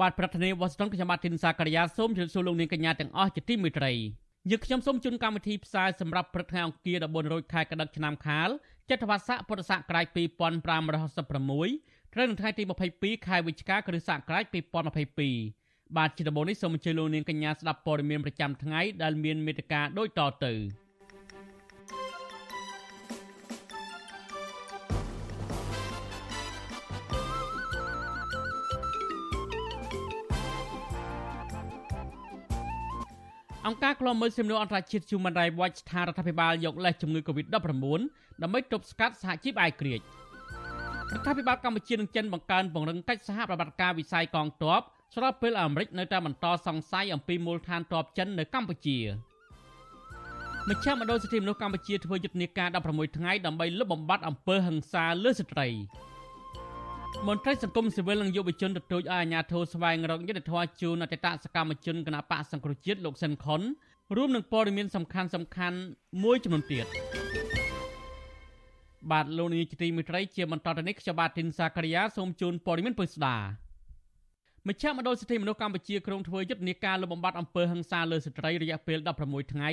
បាទប្រធានាទីវ៉ាស៊ីនតោនខ្ញុំបាទធីនសាករិយាសូមជម្រាបសួរលោកនាងកញ្ញាទាំងអស់ជាទីមេត្រីយើងខ្ញុំសូមជូនកម្មវិធីផ្សាយសម្រាប់ព្រឹកថ្ងៃអង្គារ14រោចខែកដិកឆ្នាំខាលចត្វាស័កពុរស័ករាជ2566ត្រូវនៅថ្ងៃទី22ខែវិច្ឆិកាគ្រិស្តសករាជ2022បាទជាដំបូងនេះសូមអញ្ជើញលោកនាងកញ្ញាស្ដាប់ព័ត៌មានប្រចាំថ្ងៃដែលមានមេត្តាដូចតទៅ អង្គការឃ្លាំមើលសិទ្ធិមនុស្សអន្តរជាតិ Human Rights Watch ថារដ្ឋាភិបាលយកលេសជំងឺ Covid-19 ដើម្បីទប់ស្កាត់សហជីពអាយក្រិចរដ្ឋាភិបាលកម្ពុជានិងចិនបង្កើនពង្រឹងកិច្ចសហប្រតិបត្តិការវិស័យកងទ័ពស្របពេលអាមេរិកនៅតែបន្តសង្ស័យអំពីមូលដ្ឋានទ័ពចិននៅកម្ពុជាមជ្ឈមណ្ឌលសិទ្ធិមនុស្សកម្ពុជាធ្វើយុទ្ធនាការ16ថ្ងៃដើម្បីលុបបំបាត់អំពើហិង្សាលើស្ត្រី មន្ត្រីសង្គមស៊ីវិលនិងយុវជនទទូចឲ្យអាជ្ញាធរស្វែងរកយុទ្ធធម៌ជូនអតីតសកម្មជនគណបកសង្គ្រោះជាតិលោកសិនខុនរួមនឹងព័ត៌មានសំខាន់សំខាន់មួយចំនួនទៀតបាទលោកនាយកទីមេត្រីជាបន្តទៅនេះខ្ញុំបាទទីនសាករិយាសូមជូនព័ត៌មានពុស្ដា មជ្ឈមណ្ឌលសិទ្ធិមនុស្សកម្ពុជាក្រុងធ្វើយុទ្ធនាការលុបបំបាត់អំពើហិង្សាលើស្ត្រីរយៈពេល16ថ្ងៃ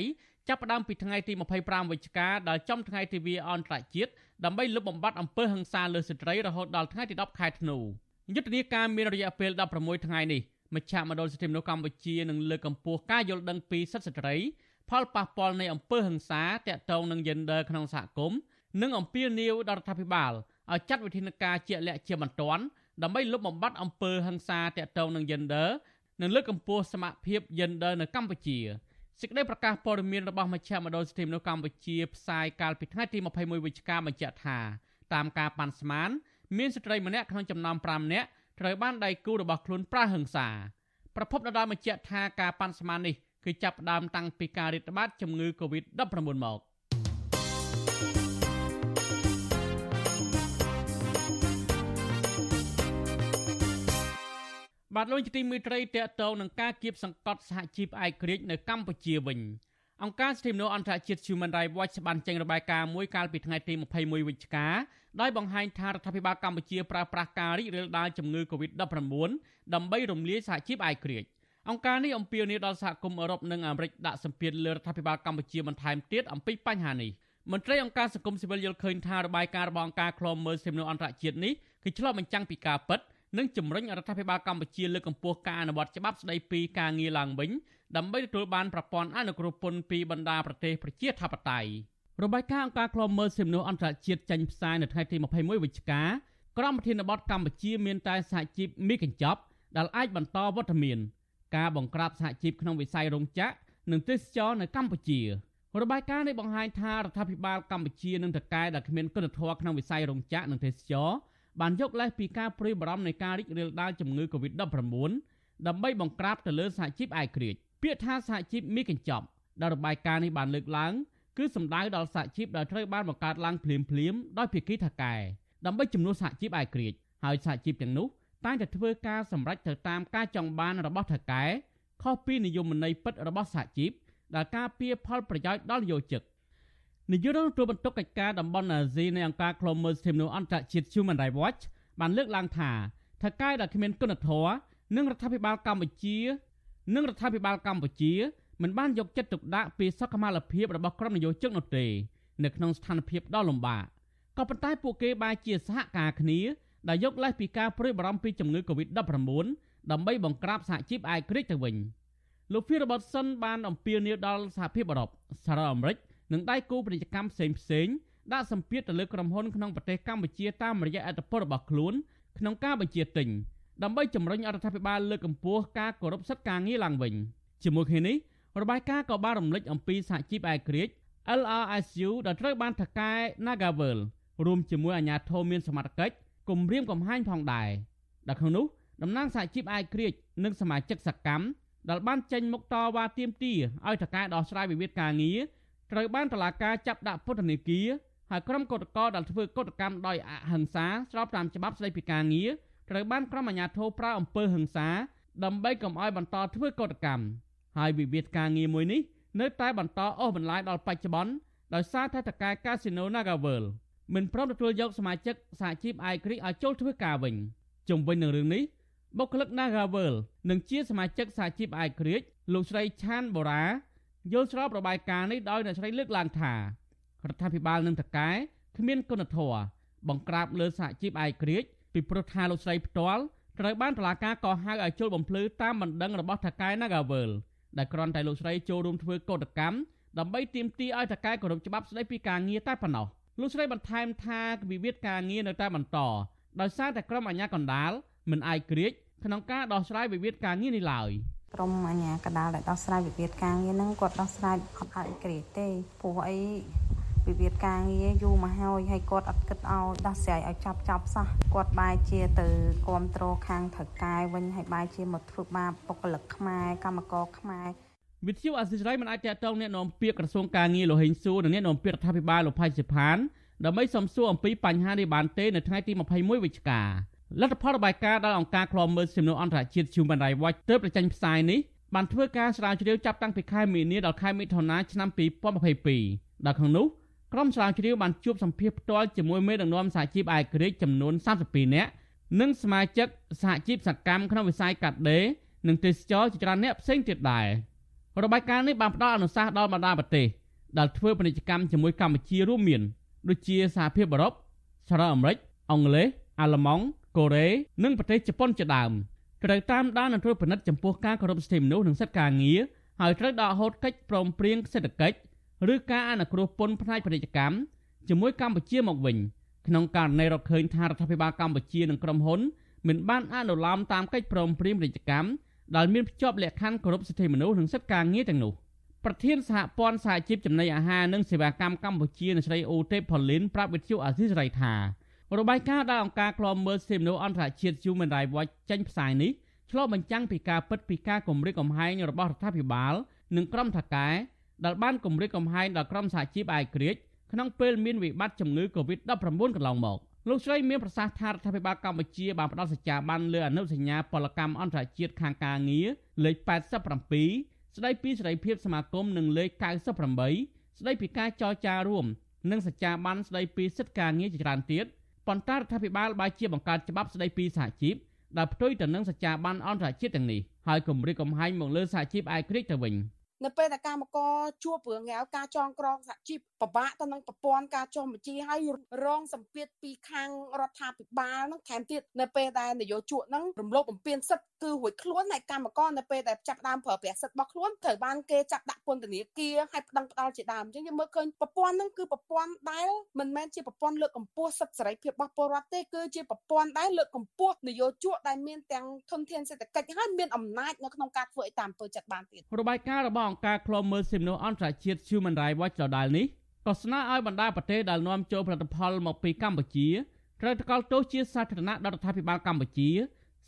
ចាប់ផ្ដើមពីថ្ងៃទី25វិច្ឆិកាដល់ចំថ្ងៃទិវាអន្តរជាតិដើម្បីលុបបំបាត់អំពើហិង្សាលើស្ត្រីរហូតដល់ថ្ងៃទី10ខែធ្នូយុទ្ធនាការមានរយៈពេល16ថ្ងៃនេះមជ្ឈមណ្ឌលសិទ្ធិមនុស្សកម្ពុជានឹងលើកកម្ពស់ការយល់ដឹងពីសិទ្ធិស្ត្រីផលប៉ះពាល់នៃអំពើហិង្សាតាក់ទងនឹង gender ក្នុងសហគមន៍និងអំពាវនាវដល់រដ្ឋាភិបាលឲ្យចាត់វិធានការជាក់លាក់ជាបន្ទាន់ ដើម្បីលុបបំបាត់អំពើហិង្សាតាក់ទងនឹង gender និងលើកកម្ពស់សមភាព gender នៅកម្ពុជាសេចក្តីប្រកាសព័ត៌មានរបស់មជ្ឈមណ្ឌលសិទ្ធិមនុស្សកម្ពុជាផ្សាយកាលពីថ្ងៃទី21វិច្ឆិកាបញ្ជាក់ថាតាមការប៉ាន់ស្មាន មានស្ត្រីម្នាក់ក្នុងចំណោម5នាក់ត្រូវបានដៃគូរបស់ខ្លួនប្រើហិង្សាប្រពន្ធដដែលបញ្ជាក់ថាការប៉ាន់ស្មាននេះគឺចាប់ផ្ដើមតាំងពីការរាតត្បាតជំងឺ Covid-19 មក។ បាទលោកជាទីមេត្រីតកតងនឹងការគៀបសង្កត់សហជីពឯករាជ្យនៅកម្ពុជាវិញអង្គការសិទ្ធិមនុស្សអន្តរជាតិ Human Rights Watch បានចេញរបាយការណ៍មួយកាលពីថ្ងៃទី21វិច្ឆិកាដោយបង្ហាញថារដ្ឋាភិបាលកម្ពុជាប្រើប្រាស់ការរីករាលដាលជំងឺ Covid-19 ដើម្បីរំលាយសហជីពឯករាជ្យអង្គការនេះអំពាវនាវដល់សហគមន៍អឺរ៉ុបនិងអាមេរិកដាក់សម្ពាធលើរដ្ឋាភិបាលកម្ពុជាបន្ថែមទៀតអំពីបញ្ហានេះមន្ត្រីអង្គការសង្គមស៊ីវិលយល់ឃើញថារបាយការណ៍របស់អង្គការឃ្លាំមើលសិទ្ធិមនុស្សអន្តរជាតិនេះគឺឆ្លុះបញ្ចាំងពីការពិត និងជំរុញរដ្ឋាភិបាលកម្ពុជាលើកកម្ពស់ការអនុវត្តច្បាប់ស្តីពីការងារឡើងវិញដើម្បីទទួលបានប្រព័ន្ធអនុគ្រោះពន្ធពីបណ្ដាប្រទេសប្រជាធិបតេយ្យរបាយការណ៍អង្គការឃ្លាំមើលសិទ្ធិមនុស្សអន្តរជាតិចេញផ្សាយនៅថ្ងៃទី21វិច្ឆិកាក្រុមប្រធានបទកម្ពុជាមានតែសហជីពមីកញ្ចប់ដែលអាចបន្តវត្តមាន ការបង្ក្រាបសហជីពក្នុងវិស័យរោងចក្រនិងទេសចរនៅកម្ពុជារបាយការណ៍នេះបង្ហាញថារដ្ឋាភិបាលកម្ពុជានឹងតកែដែលគ្មានគុណធម៌ក្នុងវិស័យរោងចក្រនិងទេសចរ បានយកលេសពីការព្រួយបារម្ភនៃការរីករាលដាលជំងឺ Covid-19 ដើម្បីបង្ក្រាបទៅលើសហជីពឯករាជ្យពាក្យថាសហជីពមីកញ្ចប់ដែលរបាយការណ៍នេះបានលើកឡើងគឺសំដៅដល់សហជីពដែលត្រូវបានបង្កើតឡើងភ្លាមភ្លាមដោយភាគីថកែដើម្បីជំនួសសហជីពឯករាជ្យហើយសហជីពទាំងនោះតែងតែធ្វើការសម្រេចទៅតាមការចង់បានរបស់ថកែខុសពីនិយមន័យពិតរបស់សហជីពដែលការពៀផលប្រយោជន៍ដល់យោជិក នាយករដ្ឋមន្ត្រីបន្ទុកកិច្ចការតំបន់អាស៊ីនៃអង្គការឃ្លាំមើលសិទ្ធិមនុស្សអន្តរជាតិ Human Rights Watch បានលើកឡើងថាថៅកែដែលគ្មានគុណធម៌និងរដ្ឋាភិបាលកម្ពុជានិងរដ្ឋាភិបាលកម្ពុជាមិនបានយកចិត្តទុកដាក់ពីសុខុមាលភាពរបស់ក្រុមនយោជកនោះទេនៅក្នុងស្ថានភាពដ៏លំបាកក៏ប៉ុន្តែពួកគេបែរជាសហការគ្នាដែលយកលេសពីការព្រួយបារម្ភពីជំងឺ Covid-19 ដើម្បីបង្ក្រាបសហជីពឯករាជ្យទៅវិញលោក Phil Robertson បានអំពាវនាវដល់សហភាពអឺរ៉ុបសហរដ្ឋអាមេរិក និងដៃគូពាណិជ្ជកម្មផ្សេងផ្សេងដាក់សម្ពាធទៅលើក្រុមហ៊ុនក្នុងប្រទេសកម្ពុជាតាមរយៈអធិបតេយ្យរបស់ខ្លួនក្នុងការបញ្ជាទិញដើម្បីជំរុញរដ្ឋាភិបាលលើកកម្ពស់ការគោរពសិទ្ធិការងារឡើងវិញជាមួយគ្នានេះរបាយការណ៍ក៏បានរំលេចអំពីសហជីពឯករាជ្យ LRSU ដែលត្រូវបានថកែ Nagavel រួមជាមួយអាជ្ញាធរមានសមត្ថកិច្ចគម្រាមកំហែងផងដែរដែលក្នុងនោះតំណាងសហជីពឯករាជ្យនិងសមាជិកសកម្មដែលបានចេញមុខតវ៉ាទាមទារឲ្យតកែដោះស្រាយវិវាទការងារ ត្រូវបានតុលាការចាប់ដាក់ពន្ធនាគារហើយក្រុមកោតក្រដែលធ្វើកោតកម្មដោយអហិង្សាស្របតាមច្បាប់ស្តីពីការងារត្រូវបានក្រុមអាជ្ញាធរប្រើអំពើហិង្សាដើម្បីកុំឲ្យបន្តធ្វើកោតកម្មហើយវិវាទការងារមួយនេះនៅតែបន្តអូសបន្លាយដល់បច្ចុប្បន្នដោយសារតែតកែកាស៊ីណូ Nagavel មិនព្រមទទួលយកសមាជិកសហជីពឯករាជ្យឲ្យចូលធ្វើការវិញជុំវិញនឹងរឿងនេះបុគ្គលិក Nagavel និងជាសមាជិកសហជីពឯករាជ្យលោកស្រីឆានបូរ៉ា យល់ស្របរបាយការណ៍នេះដោយអ្នកស្រីលើកឡើងថារដ្ឋាភិបាលនិងតកែគ្មានគុណធម៌បង្ក្រាបលើសហជីពឯករាជ្យពីព្រោះថាលោកស្រីផ្ទាល់ត្រូវបានតុលាការកោះហៅឲ្យចូលបំភ្លឺតាមបណ្ដឹងរបស់ថកែ Nagavel ដែលគ្រាន់តែលោកស្រីចូលរួមធ្វើកោតកម្មដើម្បីទាមទារឲ្យតកែគោរពច្បាប់ស្តីពីការងារតែប៉ុណ្ណោះលោកស្រីបន្ថែមថាវិវាទការងារនៅតែបន្តដោយសារតែក្រុមអាជ្ញាកណ្ដាលមិនអាយក្រិចក្នុងការដោះស្រាយវិវាទការងារនេះឡើយ ក្រុមអាជ្ញាកណ្ដាលដែលដោះស្រាយវិវាទការងារហ្នឹងគាត់ដោះស្រាយអត់អាយក្រិចទេព្រោះអីវិវាទការងារយូរមកហើយហើយគាត់អត់គិតឲ្យដោះស្រាយឲ្យចាប់ចាប់សោះគាត់បែរជាទៅគ្រប់គ្រងខាងថៅកែវិញហើយបែរជាមកធ្វើបាបបុគ្គលិកខ្មែរកម្មករខ្មែរវិទ្យុអសិរ័យមិនអាចតតងអ្នកនាំពាក្យក្រសួងការងារលោកហេងសួរនិងអ្នកនាំពាក្យរដ្ឋាភិបាលលោកផៃសិផានដើម្បីសំសួរអំពីបញ្ហានេះបានទេនៅថ្ងៃទី21វិច្ឆិកា លទ្ធផលរបាយការណ៍ដោយអង្គការឃ្លាំមើលសិទ្ធិមនុស្សអន្តរជាតិ Human Rights Watch ទើបបញ្ចេញផ្សាយនេះបានធ្វើការស្រាវជ្រាវចាប់តាំងពីខែមីនាដល់ខែមិថុនាឆ្នាំ2022ដែលក្នុងនោះក្រុមស្រាវជ្រាវបានជួបសម្ភាសផ្ទាល់ជាមួយមេដឹកនាំសហជីពឯករាជ្យចំនួន32នាក់និងសមាជិកសហជីពសកម្មក្នុងវិស័យកាត់ដេរនិងទេសចរជាច្រើនអ្នកផ្សេងទៀតដែររបាយការណ៍នេះបានផ្ដល់អនុសាសន៍ដល់បណ្ដាប្រទេសដែលធ្វើពាណិជ្ជកម្មជាមួយកម្ពុជារួមមានដូចជាសហភាពអឺរ៉ុបសហរដ្ឋអាមេរិកអង់គ្លេសអាល្លឺម៉ង់ កូរ៉េនិងប្រទេសជប៉ុនជាដើមត្រូវតាមដាននិងត្រួតពិនិត្យចំពោះការគោរពសិទ្ធិមនុស្សនិងសិទ្ធិការងារហើយត្រូវដកហូតកិច្ចព្រមព្រៀងសេដ្ឋកិច្ចឬការអនុគ្រោះពន្ធផ្នែកពាណិជ្ជកម្មជាមួយកម្ពុជាមកវិញក្នុងករណីរកឃើញថារដ្ឋាភិបាលកម្ពុជានិងក្រុមហ៊ុនមិនបានអនុលោមតាមកិច្ចព្រមព្រៀងពាណិជ្ជកម្មដែលមានភ្ជាប់លក្ខខណ្ឌគោរពសិទ្ធិមនុស្សនិងសិទ្ធិការងារទាំងនោះប្រធានសហព័ន្ធសហជីពចំណីអាហារនិងសេវាកម្មកម្ពុជាអ្នកស្រីអូទេផូលីនប្រាប់វិទ្យុអាស៊ីសេរីថា របាយការណ៍ដែលអង្គការឃ្លាំមើលសិទ្ធិមនុស្សអន្តរជាតិ Human Rights Watch ចេញផ្សាយនេះឆ្លុះបញ្ចាំងពីការពិតពីការគម្រិតកំហែងរបស់រដ្ឋាភិបាល និងក្រុមថកែដែលបានគម្រិតកំហែងដល់ក្រុមសហជីពឯករាជ្យក្នុងពេលមានវិបត្តិជំងឺ Covid-19 កន្លងមកលោកស្រីមានប្រសាសន៍ថារដ្ឋាភិបាលកម្ពុជាបានផ្ដល់សច្ចាប័នលើអនុសញ្ញាពលកម្មអន្តរជាតិខាងការងារលេខ87ស្ដីពីសេរីភាពសមាគមនិងលេខ98ស្ដីពីការចរចារួមនិងសច្ចាប័នស្ដីពីសិទ្ធិការងារជាច្រើនទៀត ប៉ុន្តែរដ្ឋាភិបាលបែរជាបង្កើតច្បាប់ស្ដីពីសហជីពដែលផ្ទុយទៅនឹងសច្ចាប័នអន្តរជាតិទាំងនេះហើយគម្រាមកំហែងមកលើសហជីពឯករាជ្យទៅវិញ។នៅពេលដែលកម្មករជួបរឿងងាវការចងក្រងសហជីពពិបាកទៅនឹងប្រព័ន្ធការចុះបញ្ជីហើយរងសម្ពាធពីខាងរដ្ឋាភិបាលហ្នឹងថែមទៀតនៅពេលដែលនយោជកហ្នឹងរំលោភបំពានសិទ្ធិ គឺរួចខ្លួនហើយកម្មករនៅពេលដែលចាប់ដើមប្រើប្រាស់សិទ្ធិរបស់ខ្លួនត្រូវបានគេចាប់ដាក់ពន្ធនាគារហើយប្តឹងផ្ដាល់ជាដើមអញ្ចឹងយើងមើលឃើញប្រព័ន្ធហ្នឹងគឺប្រព័ន្ធដែលមិនមែនជាប្រព័ន្ធលើកកម្ពស់សិទ្ធិសេរីភាពរបស់ពលរដ្ឋទេគឺជាប្រព័ន្ធដែលលើកកម្ពស់នយោជកដែលមានទាំងធនធានសេដ្ឋកិច្ចហើយមានអំណាចនៅក្នុងការធ្វើឲ្យតាមអំពើចិត្តបានទៀតរបាយការណ៍របស់អង្គការឃ្លាំមើលសិទ្ធិមនុស្សអន្តរជាតិ Human Rights Watch ដដែលនេះក៏ស្នើឲ្យបណ្ដាប្រទេសដែលនាំចូលផលិតផលមកពីកម្ពុជាត្រូវថ្កោលទោសជាសាធារណៈដល់រដ្ឋាភិបាលកម្ពុជា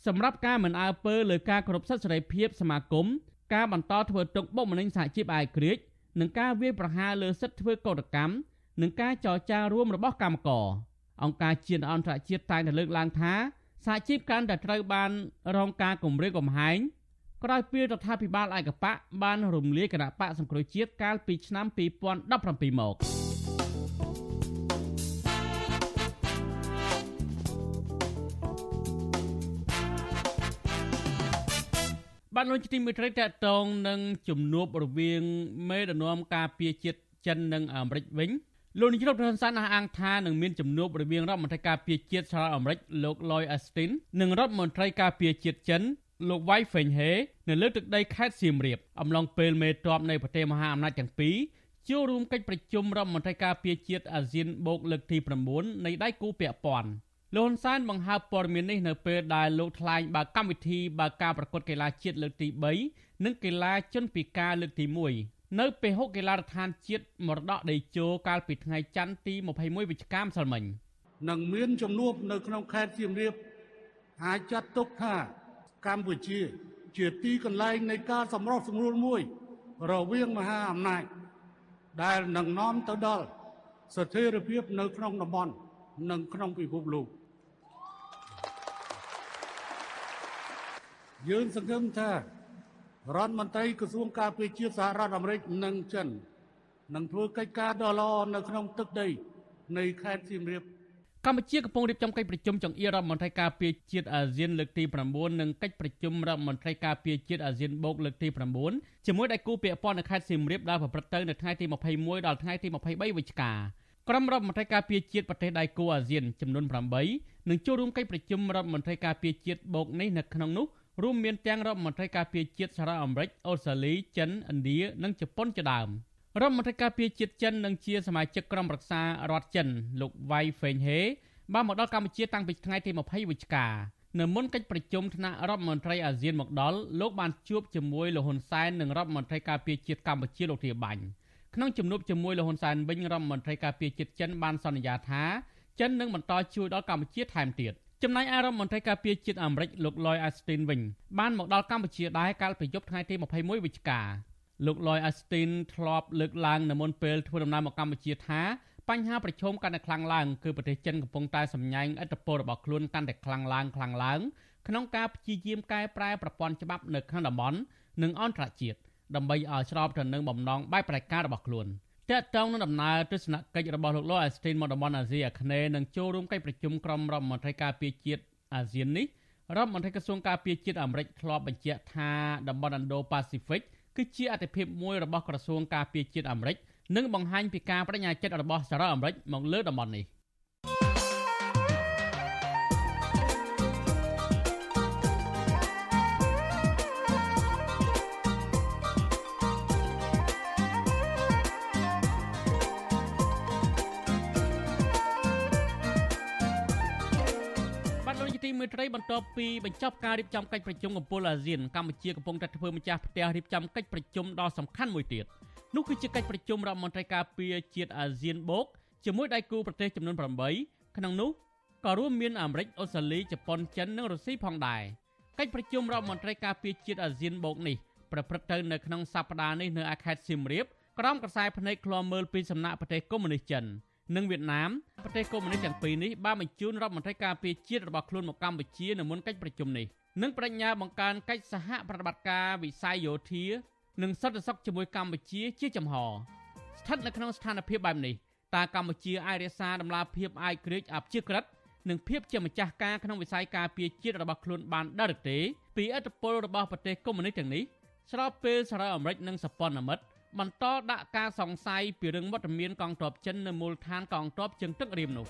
សម្រាប់ការមិនអើពើលើការគោរពសិទ្ធិសេរីភាពសមាគមការបន្តធ្វើទុកបុកម្នេញសហជីពឯករាជ្យនិងការវាយប្រហារលើសិទ្ធិធ្វើកោតកម្មនិងការចរចារួមរបស់កម្មករអង្គការជាតិអន្តរជាតិតែងតែលើកឡើងថាសហជីពកាន់តែត្រូវបានរងការគំរាមកំហែងក្រោយពីរដ្ឋាភិបាលឯកបកបានរំលាយគណៈបកសង្គ្រោះជាតិកាលពីឆ្នាំ2017មក បានលោកទីមេត្រីតកតងនឹងជំនួបរវាងមេដឹកនាំការពារជាតិចិននិងអាមេរិកវិញលោកនាយករដ្ឋមន្ត្រីអះអាងថានឹងមានជំនួបរវាងរដ្ឋមន្ត្រីការពារជាតិសហរដ្ឋអាមេរិកលោក Lloyd Austin និងរដ្ឋមន្ត្រីការពារជាតិចិនលោកវ៉ៃហ្វេងហេនៅលើទឹកដីខេត្តសៀមរាបអំឡុងពេលមេតបនៃប្រទេសមហាអំណាចទាំងពីរចូលរួមកិច្ចប្រជុំរដ្ឋមន្ត្រីការពារជាតិអាស៊ានបូកលើកទី9នៃដៃគូពាក់ព័ន្ធ លោកហ៊ុនសែនបង្ហើបព័ត៌មាននេះនៅពេលដែលលោកថ្លែងបើកកម្មវិធីបើកការប្រកួតកីឡាជាតិលើកទី3និងកីឡាជនពិការលើកទី1នៅពេលហុកកីឡាដ្ឋានជាតិមរតកដីជោកាលពីថ្ងៃច័ន្ទទី21វិច្ឆិកាម្សិលមិញនឹងមានជំនួបនៅក្នុងខេត្តសៀមរាបអាចចាត់ទុកថាកម្ពុជា ជាទីកន្លែងនៃការសម្រុះសម្រួលមួយ រវាងមហាអំណាចដែលនឹងនាំទៅដល់ស្ថិរភាពនៅក្នុងតំបន់ និងក្នុងពិភពលោកយើងសង្ឃឹមថារដ្ឋមន្ត្រីក្រសួងការពារជាតិសហរដ្ឋអាមេរិកនិងចិននឹងធ្វើកិច្ចការដ៏ល្អនៅក្នុងទឹកដីនៃខេត្តសៀមរាបកម្ពុជាកំពុងរៀបចំកិច្ចប្រជុំចង្អៀតរដ្ឋមន្ត្រីការពារជាតិអាស៊ានលើកទី9និងកិច្ចប្រជុំរដ្ឋមន្ត្រីការពារជាតិអាស៊ានបូកលើកទី9ជាមួយដៃគូពាក់ព័ន្ធនៅខេត្តសៀមរាបដែលប្រព្រឹត្តទៅនៅថ្ងៃទី21ដល់ថ្ងៃទី23វិច្ឆិកា ក្រុមរដ្ឋមន្ត្រីការពារជាតិប្រទេសដៃគូអាស៊ានចំនួន8នឹងចូលរួមកិច្ចប្រជុំរដ្ឋមន្ត្រីការពារជាតិបូកនេះនៅក្នុងនោះរួមមានទាំងរដ្ឋមន្ត្រីការពារជាតិសហរដ្ឋអាមេរិកអូស្ត្រាលីចិនឥណ្ឌានិងជប៉ុនជាដើមរដ្ឋមន្ត្រីការពារជាតិចិននិងជាសមាជិកក្រុមប្រឹក្សារដ្ឋចិនលោកវ៉ៃហ្វេងហេបានមកដល់កម្ពុជាតាំងពីថ្ងៃទី20វិច្ឆិកានៅមុនកិច្ចប្រជុំថ្នាក់រដ្ឋមន្ត្រីអាស៊ានមកដល់លោកបានជួបជាមួយលោកហ៊ុនសែននិងរដ្ឋមន្ត្រីការពារជាតិកម្ពុជាលោកធាបាញ់ ក្នុងជំនួបជាមួយលោកហ៊ុនសែនវិញរដ្ឋមន្ត្រីការពារជាតិចិនបានសន្យាថាចិននឹងបន្តជួយដល់កម្ពុជាថែមទៀតចំណែកឯរដ្ឋមន្ត្រីការពារជាតិអាមេរិកលោក Lloyd Austin វិញបានមកដល់កម្ពុជាដែរកាលពីយប់ថ្ងៃទី21វិច្ឆិកាលោក Lloyd Austin ធ្លាប់លើកឡើងនៅមុនពេលធ្វើដំណើរមកកម្ពុជាថាបញ្ហាប្រឈមកាន់តែខ្លាំងឡើងគឺប្រទេសចិនកំពុងតែសម្ញែងឥទ្ធិពលរបស់ខ្លួនកាន់តែខ្លាំងឡើងខ្លាំងឡើងក្នុងការព្យាយាមកែប្រែប្រព័ន្ធច្បាប់នៅក្នុងតំបន់និងអន្តរជាតិ ដើម្បីឲ្យស្របទៅនឹងបំណងបែបប្រតិការរបស់ខ្លួនតើតើនឹងដំណើរទស្សនកិច្ចរបស់លោកលោកអេស្ទីនមកតំបន់អាស៊ីអាគ្នេយ៍នឹងចូលរួមកិច្ចប្រជុំក្រុមរដ្ឋមន្ត្រីការពារជាតិអាស៊ាននេះរដ្ឋមន្ត្រីក្រសួងការពារជាតិអាមេរិកធ្លាប់បញ្ជាក់ថាតំបន់ Indo-Pacific គឺជាអធិភាពមួយរបស់ក្រសួងការពារជាតិអាមេរិកនិងបង្ហាញពីការបដិញ្ញាចិត្តរបស់សហរដ្ឋអាមេរិកមកលើតំបន់នេះ ទីមេត្រីបន្ទាប់ពីបញ្ចប់ការរៀបចំកិច្ចប្រជុំកំពូលអាស៊ានកម្ពុជាកំពុងតែធ្វើម្ចាស់ផ្ទះរៀបចំកិច្ចប្រជុំដ៏សំខាន់មួយទៀត។នោះគឺជាកិច្ចប្រជុំរដ្ឋមន្ត្រីការពារជាតិអាស៊ានបូកជាមួយដៃគូប្រទេសចំនួន8ក្នុងនោះក៏រួមមានអាមេរិកអូស្ត្រាលីជប៉ុនចិននិងរុស្ស៊ីផងដែរកិច្ចប្រជុំរដ្ឋមន្ត្រីការពារជាតិអាស៊ានបូកនេះប្រព្រឹត្តទៅនៅក្នុងសប្តាហ៍នេះនៅឯខេត្តសៀមរាបក្រោមក្រសែភ្នែកឃ្លាំមើលពីសំណាក់ប្រទេសកុម្មុយនីសចិន និងវៀតណាមប្រទេសកុម្មុយនីសទាំងពីរនេះបានបញ្ជូនរដ្ឋមន្ត្រីការពារជាតិរបស់ខ្លួនមកកម្ពុជានៅមុនកិច្ចប្រជុំនេះនិងបដិញ្ញាបង្កើនកិច្ចសហប្រតិបត្តិការវិស័យយោធានិងសន្តិសុខជាមួយកម្ពុជាជាចំហស្ថិតនៅក្នុងស្ថានភាពបែបនេះតើកម្ពុជាអាចរក្សាដំណាភាពឯករាជ្យអព្យាក្រឹតនិងភាពជាម្ចាស់ការក្នុងវិស័យការពារជាតិរបស់ខ្លួនបានដែរឬទេពីឥទ្ធិពលរបស់ប្រទេសកុម្មុយនីសទាំងនេះស្របពេលសហរដ្ឋអាមេរិកនិងសប៉ុនអាមិត្ត បន្តដាក់ការសង្ស័យពីរឿងវត្តមានកងទ័ពចិននៅមូលដ្ឋានកងទ័ពជើងទឹករៀមនោះ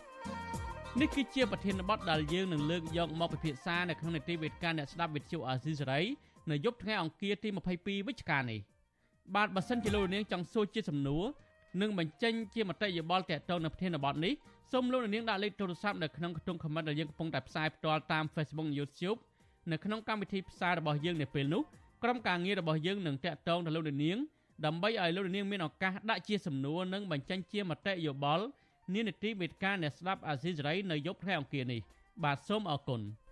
នេះគឺជាប្រធានបទដែលយើងនឹងលើកយកមកពិភាក្សានៅក្នុងនីតិវេទិកាអ្នកស្ដាប់វិទ្យុអាស៊ីសេរីនៅយប់ថ្ងៃអង្គារទី22វិច្ឆិកានេះបាទបើសិនជាលោកនាងចង់សួរជាសំណួរនិងបញ្ចេញជាមតិយោបល់ទាក់ទងនឹងប្រធានបទនេះសូមលោកនាងដាក់លេខទូរស័ព្ទនៅក្នុងខ្ទង់ comment ដែលយើងកំពុងតែផ្សាយផ្ទាល់តាម Facebook YouTube នៅក្នុងកម្មវិធីផ្សាយរបស់យើងនៅពេលនេះក្រុមការងាររបស់យើងនឹងតាក់ទងទៅលោកនាង ដើម្បីឲ្យលោកនាងមានឱកាសដាក់ជាសំណួរនិងបញ្ចេញជាមតិយោបល់នានីតិវេទិកាអ្នកស្ដាប់អាស៊ីសេរីនៅយប់ថ្ងៃអង្គារនេះបាទសូមអរគុណ។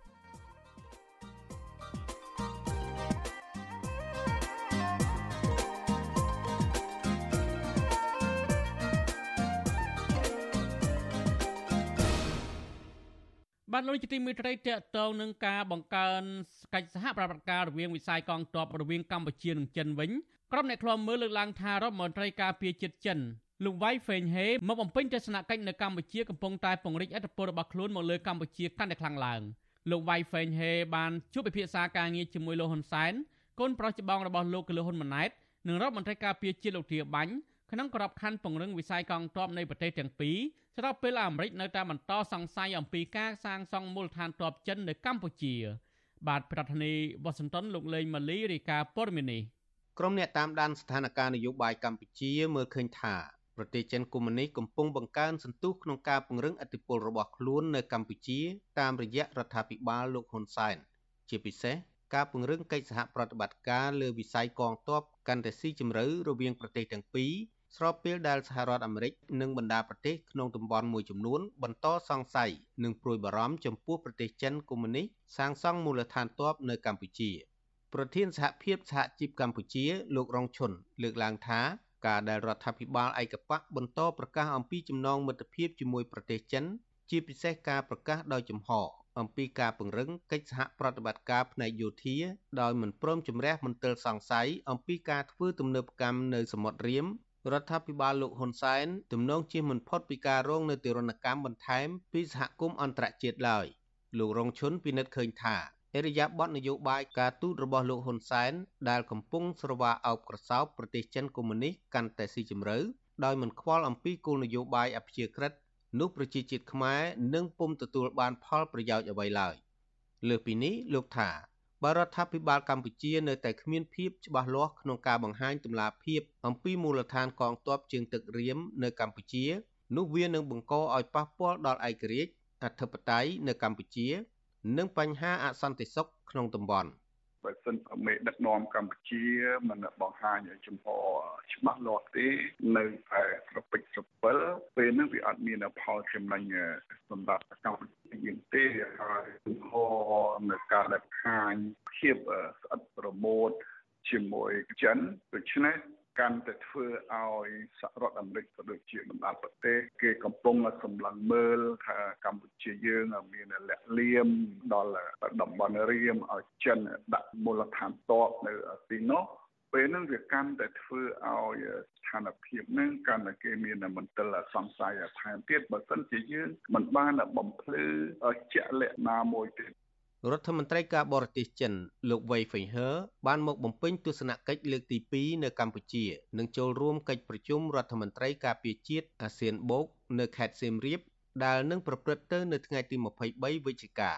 បាទលោកជាទីមេត្រីតកតងនឹងការបង្កើនកិច្ចសហប្រតិបត្តិការរវាងវិស័យកងទ័ពរវាងកម្ពុជានិងចិនវិញ ក្រុមអ្នកខ្លាំមើលលើកឡើងថារដ្ឋមន្ត្រីការពារជាតិចិនលោកវ៉ៃហ្វេងហេមកបំពេញទស្សនកិច្ចនៅកម្ពុជាកំពុងតែពង្រីកឥទ្ធិពលរបស់ខ្លួនមកលើកម្ពុជាកាន់តែខ្លាំងឡើងលោកវ៉ៃហ្វេងហេបានជួបពិភាក្សាការងារជាមួយលោកហ៊ុនសែនកូនប្រុសច្បងរបស់លោកគឺលោកហ៊ុនម៉ាណែតនិងរដ្ឋមន្ត្រីការពារជាតិលោកធាបាញ់ក្នុងក្របខ័ណ្ឌពង្រឹងវិស័យកងទ័ពនៃប្រទេសទាំងពីរស្របពេលអាមេរិកនៅតែបន្តសង្ស័យអំពីការសាងសង់មូលដ្ឋានទ័ពចិននៅកម្ពុជា បាទប្រធានាធិបតីវ៉ាស៊ីនតោនលោកលេងម៉ាលីរាយការណ៍ព័ត៌មាននេះ ក្រុមអ្នកតាមដានស្ថានភាពនយោបាយកម្ពុជាមើលឃើញថាប្រទេសចិនកុម្មុយនីសកំពុងបង្កើនសន្ទុះក្នុងការពង្រឹងអធិបុលរបស់ខ្លួននៅកម្ពុជាតាមរយៈរដ្ឋាភិបាលលោកហ៊ុនសែនជាពិសេសការពង្រឹងកិច្ចសហប្រតិបត្តិការលើវិស័យកងទ័ពកាន់តែស៊ីជម្រៅរវាងប្រទេសទាំងពីរស្របពេលដែលសហរដ្ឋអាមេរិកនិងបណ្ដាប្រទេសក្នុងតំបន់មួយចំនួនបន្តសង្ស័យនិងព្រួយបារម្ភចំពោះប្រទេសចិនកុម្មុយនីសសាងសង់មូលដ្ឋានទ័ពនៅកម្ពុជា ប្រធានសហភាពសហជីពកម្ពុជា លោករងឈុនលើកឡើងថាការដែលរដ្ឋាភិបាលឯកបកបន្តប្រកាសអំពីចំណងមិត្តភាពជាមួយប្រទេសចិន ជាពិសេសការប្រកាសដោយចំហអំពីការពង្រឹងកិច្ចសហប្រតិបត្តិការផ្នែកយោធាដោយមិនព្រមជំរះមន្ទិលសង្ស័យអំពីការធ្វើទំនើបកម្មនៅសមុទ្ររៀមរដ្ឋាភិបាលលោកហ៊ុនសែនទំនងជៀសមិនផុតពីការរងនៅទរណកម្មបន្ថែមពីសហគមន៍អន្តរជាតិឡើយលោករងឈុនពិនិត្យឃើញថា អរិយាប័ត្រនយោបាយការទូតរបស់លោកហ៊ុនសែនដែលកំពុងស្រវាអោបក្រសោបប្រទេសចិនកុម្មុយនីសកាន់តែស៊ីជម្រៅដោយមិនខ្វល់អំពីគោលនយោបាយអព្យាក្រឹតនោះប្រជាជាតិខ្មែរនឹងពុំទទួលបានផលប្រយោជន៍អ្វីឡើយលើសពីនេះលោកថាបើរដ្ឋាភិបាលកម្ពុជានៅតែគ្មានភាពច្បាស់លាស់ក្នុងការបង្ហាញទម្លាភាពអំពីមូលដ្ឋានកងទ័ពជើងទឹករៀមនៅកម្ពុជានោះវានឹងបង្កឲ្យប៉ះពាល់ដល់ឯករាជ្យអធិបតេយ្យនៅកម្ពុជា និងបញ្ហាអសន្តិសុខក្នុងតំបន់។បើសិនមេដឹកនាំកម្ពុជាមិនបង្ហាញឲ្យចំហច្បាស់លាស់ទេនៅតែប្រពេចប្រពិលពេលនោះវាអត់មានផលចំណេញសម្រាប់កម្ពុជាយើងទេហើយចំហនៅការដែលខាញភាពស្អិតប្រមូតជាមួយចិនដូច្នេះ កាន់តែធ្វើឲ្យសហរដ្ឋអាមេរិកក៏ដូចជាបណ្ដាប្រទេសគេកំពុងសម្លឹងមើលថាកម្ពុជាយើងមានលាក់លៀមដល់តំបន់រៀមឲ្យចិនដាក់មូលដ្ឋានតបនៅទីនោះពេលហ្នឹងវាកាន់តែធ្វើឲ្យស្ថានភាពហ្នឹងកាន់តែគេមានមន្ទិលសង្ស័យថែមទៀតបើមិនជាយើងមិនបានបំភ្លឺជាក់លាក់ណាមួយទេ រដ្ឋមន្ត្រីការបរទេសចិន លោកវ៉ៃហ្វេងហឺបានមកបំពេញទស្សនកិច្ចលើកទី2នៅកម្ពុជានិងចូលរួមកិច្ចប្រជុំរដ្ឋមន្ត្រីការពារជាតិអាស៊ានបូកនៅខេត្តសៀមរាបដែលនឹងប្រព្រឹត្តទៅនៅថ្ងៃទី23វិច្ឆិកា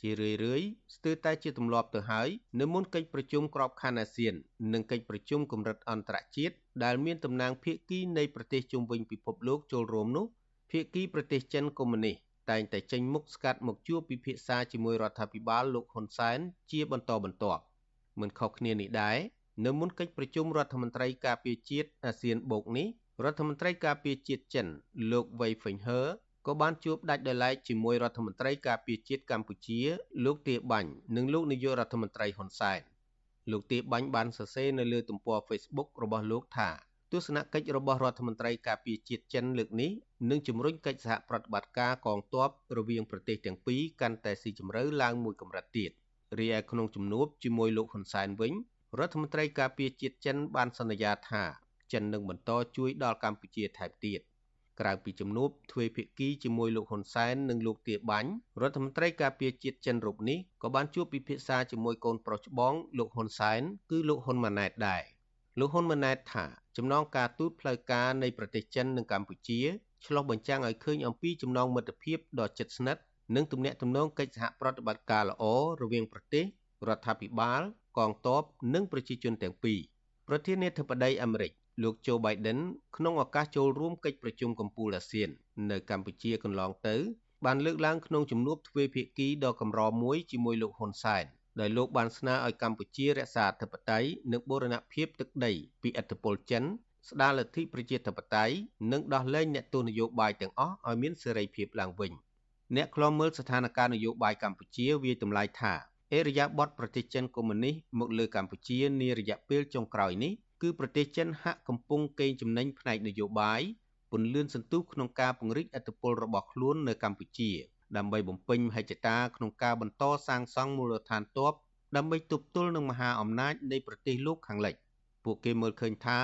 ជារឿយរឿយស្ទើរតែជាទម្លាប់ទៅហើយនៅមុនកិច្ចប្រជុំក្របខ័ណ្ឌអាស៊ាន និងកិច្ចប្រជុំកម្រិតអន្តរជាតិដែលមានតំណាងភាគីនៃប្រទេសជុំវិញពិភពលោកចូលរួមនោះភាគីប្រទេសចិនកុម្មុយនីសតែ ងតែចេញមុខស្កាត់មកជួបពិភាក្សាជាមួយរដ្ឋាភិបាលលោកហ៊ុនសែនជាបន្តបន្ទាប់មិនខុសគ្នានេះដែរនៅមុនកិច្ចប្រជុំរដ្ឋមន្ត្រីការពារជាតិអាស៊ានបូកនេះរដ្ឋមន្ត្រីការពារជាតិចិន លោកវ៉ៃហ្វេងហឺក៏បានជួបដាច់ដោយឡែកជាមួយរដ្ឋមន្ត្រីការពារជាតិកម្ពុជា លោកទាបាញ់និងលោកនាយករដ្ឋមន្ត្រីហ៊ុនសែនលោកទាបាញ់បានសរសេរនៅលើទំព័រ Facebook របស់លោកថា ទស្សនកិច្ចរបស់រដ្ឋមន្ត្រីការពារជាតិចិនលើកនេះនឹងជំរុញកិច្ចសហប្រតិបត្តិការកងទ័ពរវាងប្រទេសទាំងពីរកាន់តែស៊ីជម្រៅឡើងមួយកម្រិតទៀតរីឯក្នុងជំនួបជាមួយលោកហ៊ុនសែនវិញរដ្ឋមន្ត្រីការពារជាតិចិនបានសន្យាថាចិននឹងបន្តជួយដល់កម្ពុជាថែមទៀតក្រៅពីជំនួបទ្វេភាគីជាមួយលោកហ៊ុនសែននិងលោកទាបាញ់រដ្ឋមន្ត្រីការពារជាតិចិនរូបនេះក៏បានជួបពិភាក្សាជាមួយកូនប្រុសច្បងលោកហ៊ុនសែនគឺលោកហ៊ុនម៉ាណែតដែរលោកហ៊ុនម៉ាណែតថា ចំណងការទូតផ្លូវការនៃប្រទេសចិននិងកម្ពុជាឆ្លុះបញ្ចាំងឲ្យឃើញអំពីចំណងមិត្តភាពដ៏ជិតស្និទ្ធនិងទំនាក់ទំនងកិច្ចសហប្រតិបត្តិការល្អរវាងប្រទេសរដ្ឋាភិបាល កងទ័ពនិងប្រជាជនទាំងពីរប្រធានាធិបតីអាមេរិកលោក Joe Biden ក្នុងឱកាសចូលរួមកិច្ចប្រជុំកំពូលអាស៊ាន នៅកម្ពុជាកន្លងទៅ បានលើកឡើងក្នុងជំនួបទ្វេភាគីដ៏កម្រមួយជាមួយលោកហ៊ុនសែន ដោយលោកបានស្នើឲ្យកម្ពុជារក្សាអធិបតេយ្យនិងបូរណភាពទឹកដីពីឥទ្ធិពលចិនស្ដារលទ្ធិប្រជាធិបតេយ្យនិងដោះលែងអ្នកទោសនយោបាយទាំងអស់ឲ្យមានសេរីភាពឡើងវិញអ្នកខ្លំមើលស្ថានភាពនយោបាយកម្ពុជាវាតម្លៃថាអេរយាប័តប្រទេសចិនកុម្មុយនីសមកលើកម្ពុជានារយៈពេលចុងក្រោយនេះគឺប្រទេសចិនហាក់កំពុងកេងចំណេញផ្នែកនយោបាយពន្លឿនសន្ទុះក្នុងការពង្រីកអធិបុលរបស់ខ្លួននៅកម្ពុជា ដើម្បីបំពេញមហិច្ឆតាក្នុងការបន្តសាងសង់មូលដ្ឋានទ័ពដើម្បីទប់ទល់នឹងមហាអំណាចនៃប្រទេសលោកខាងលិចពួកគេមើលឃើញថា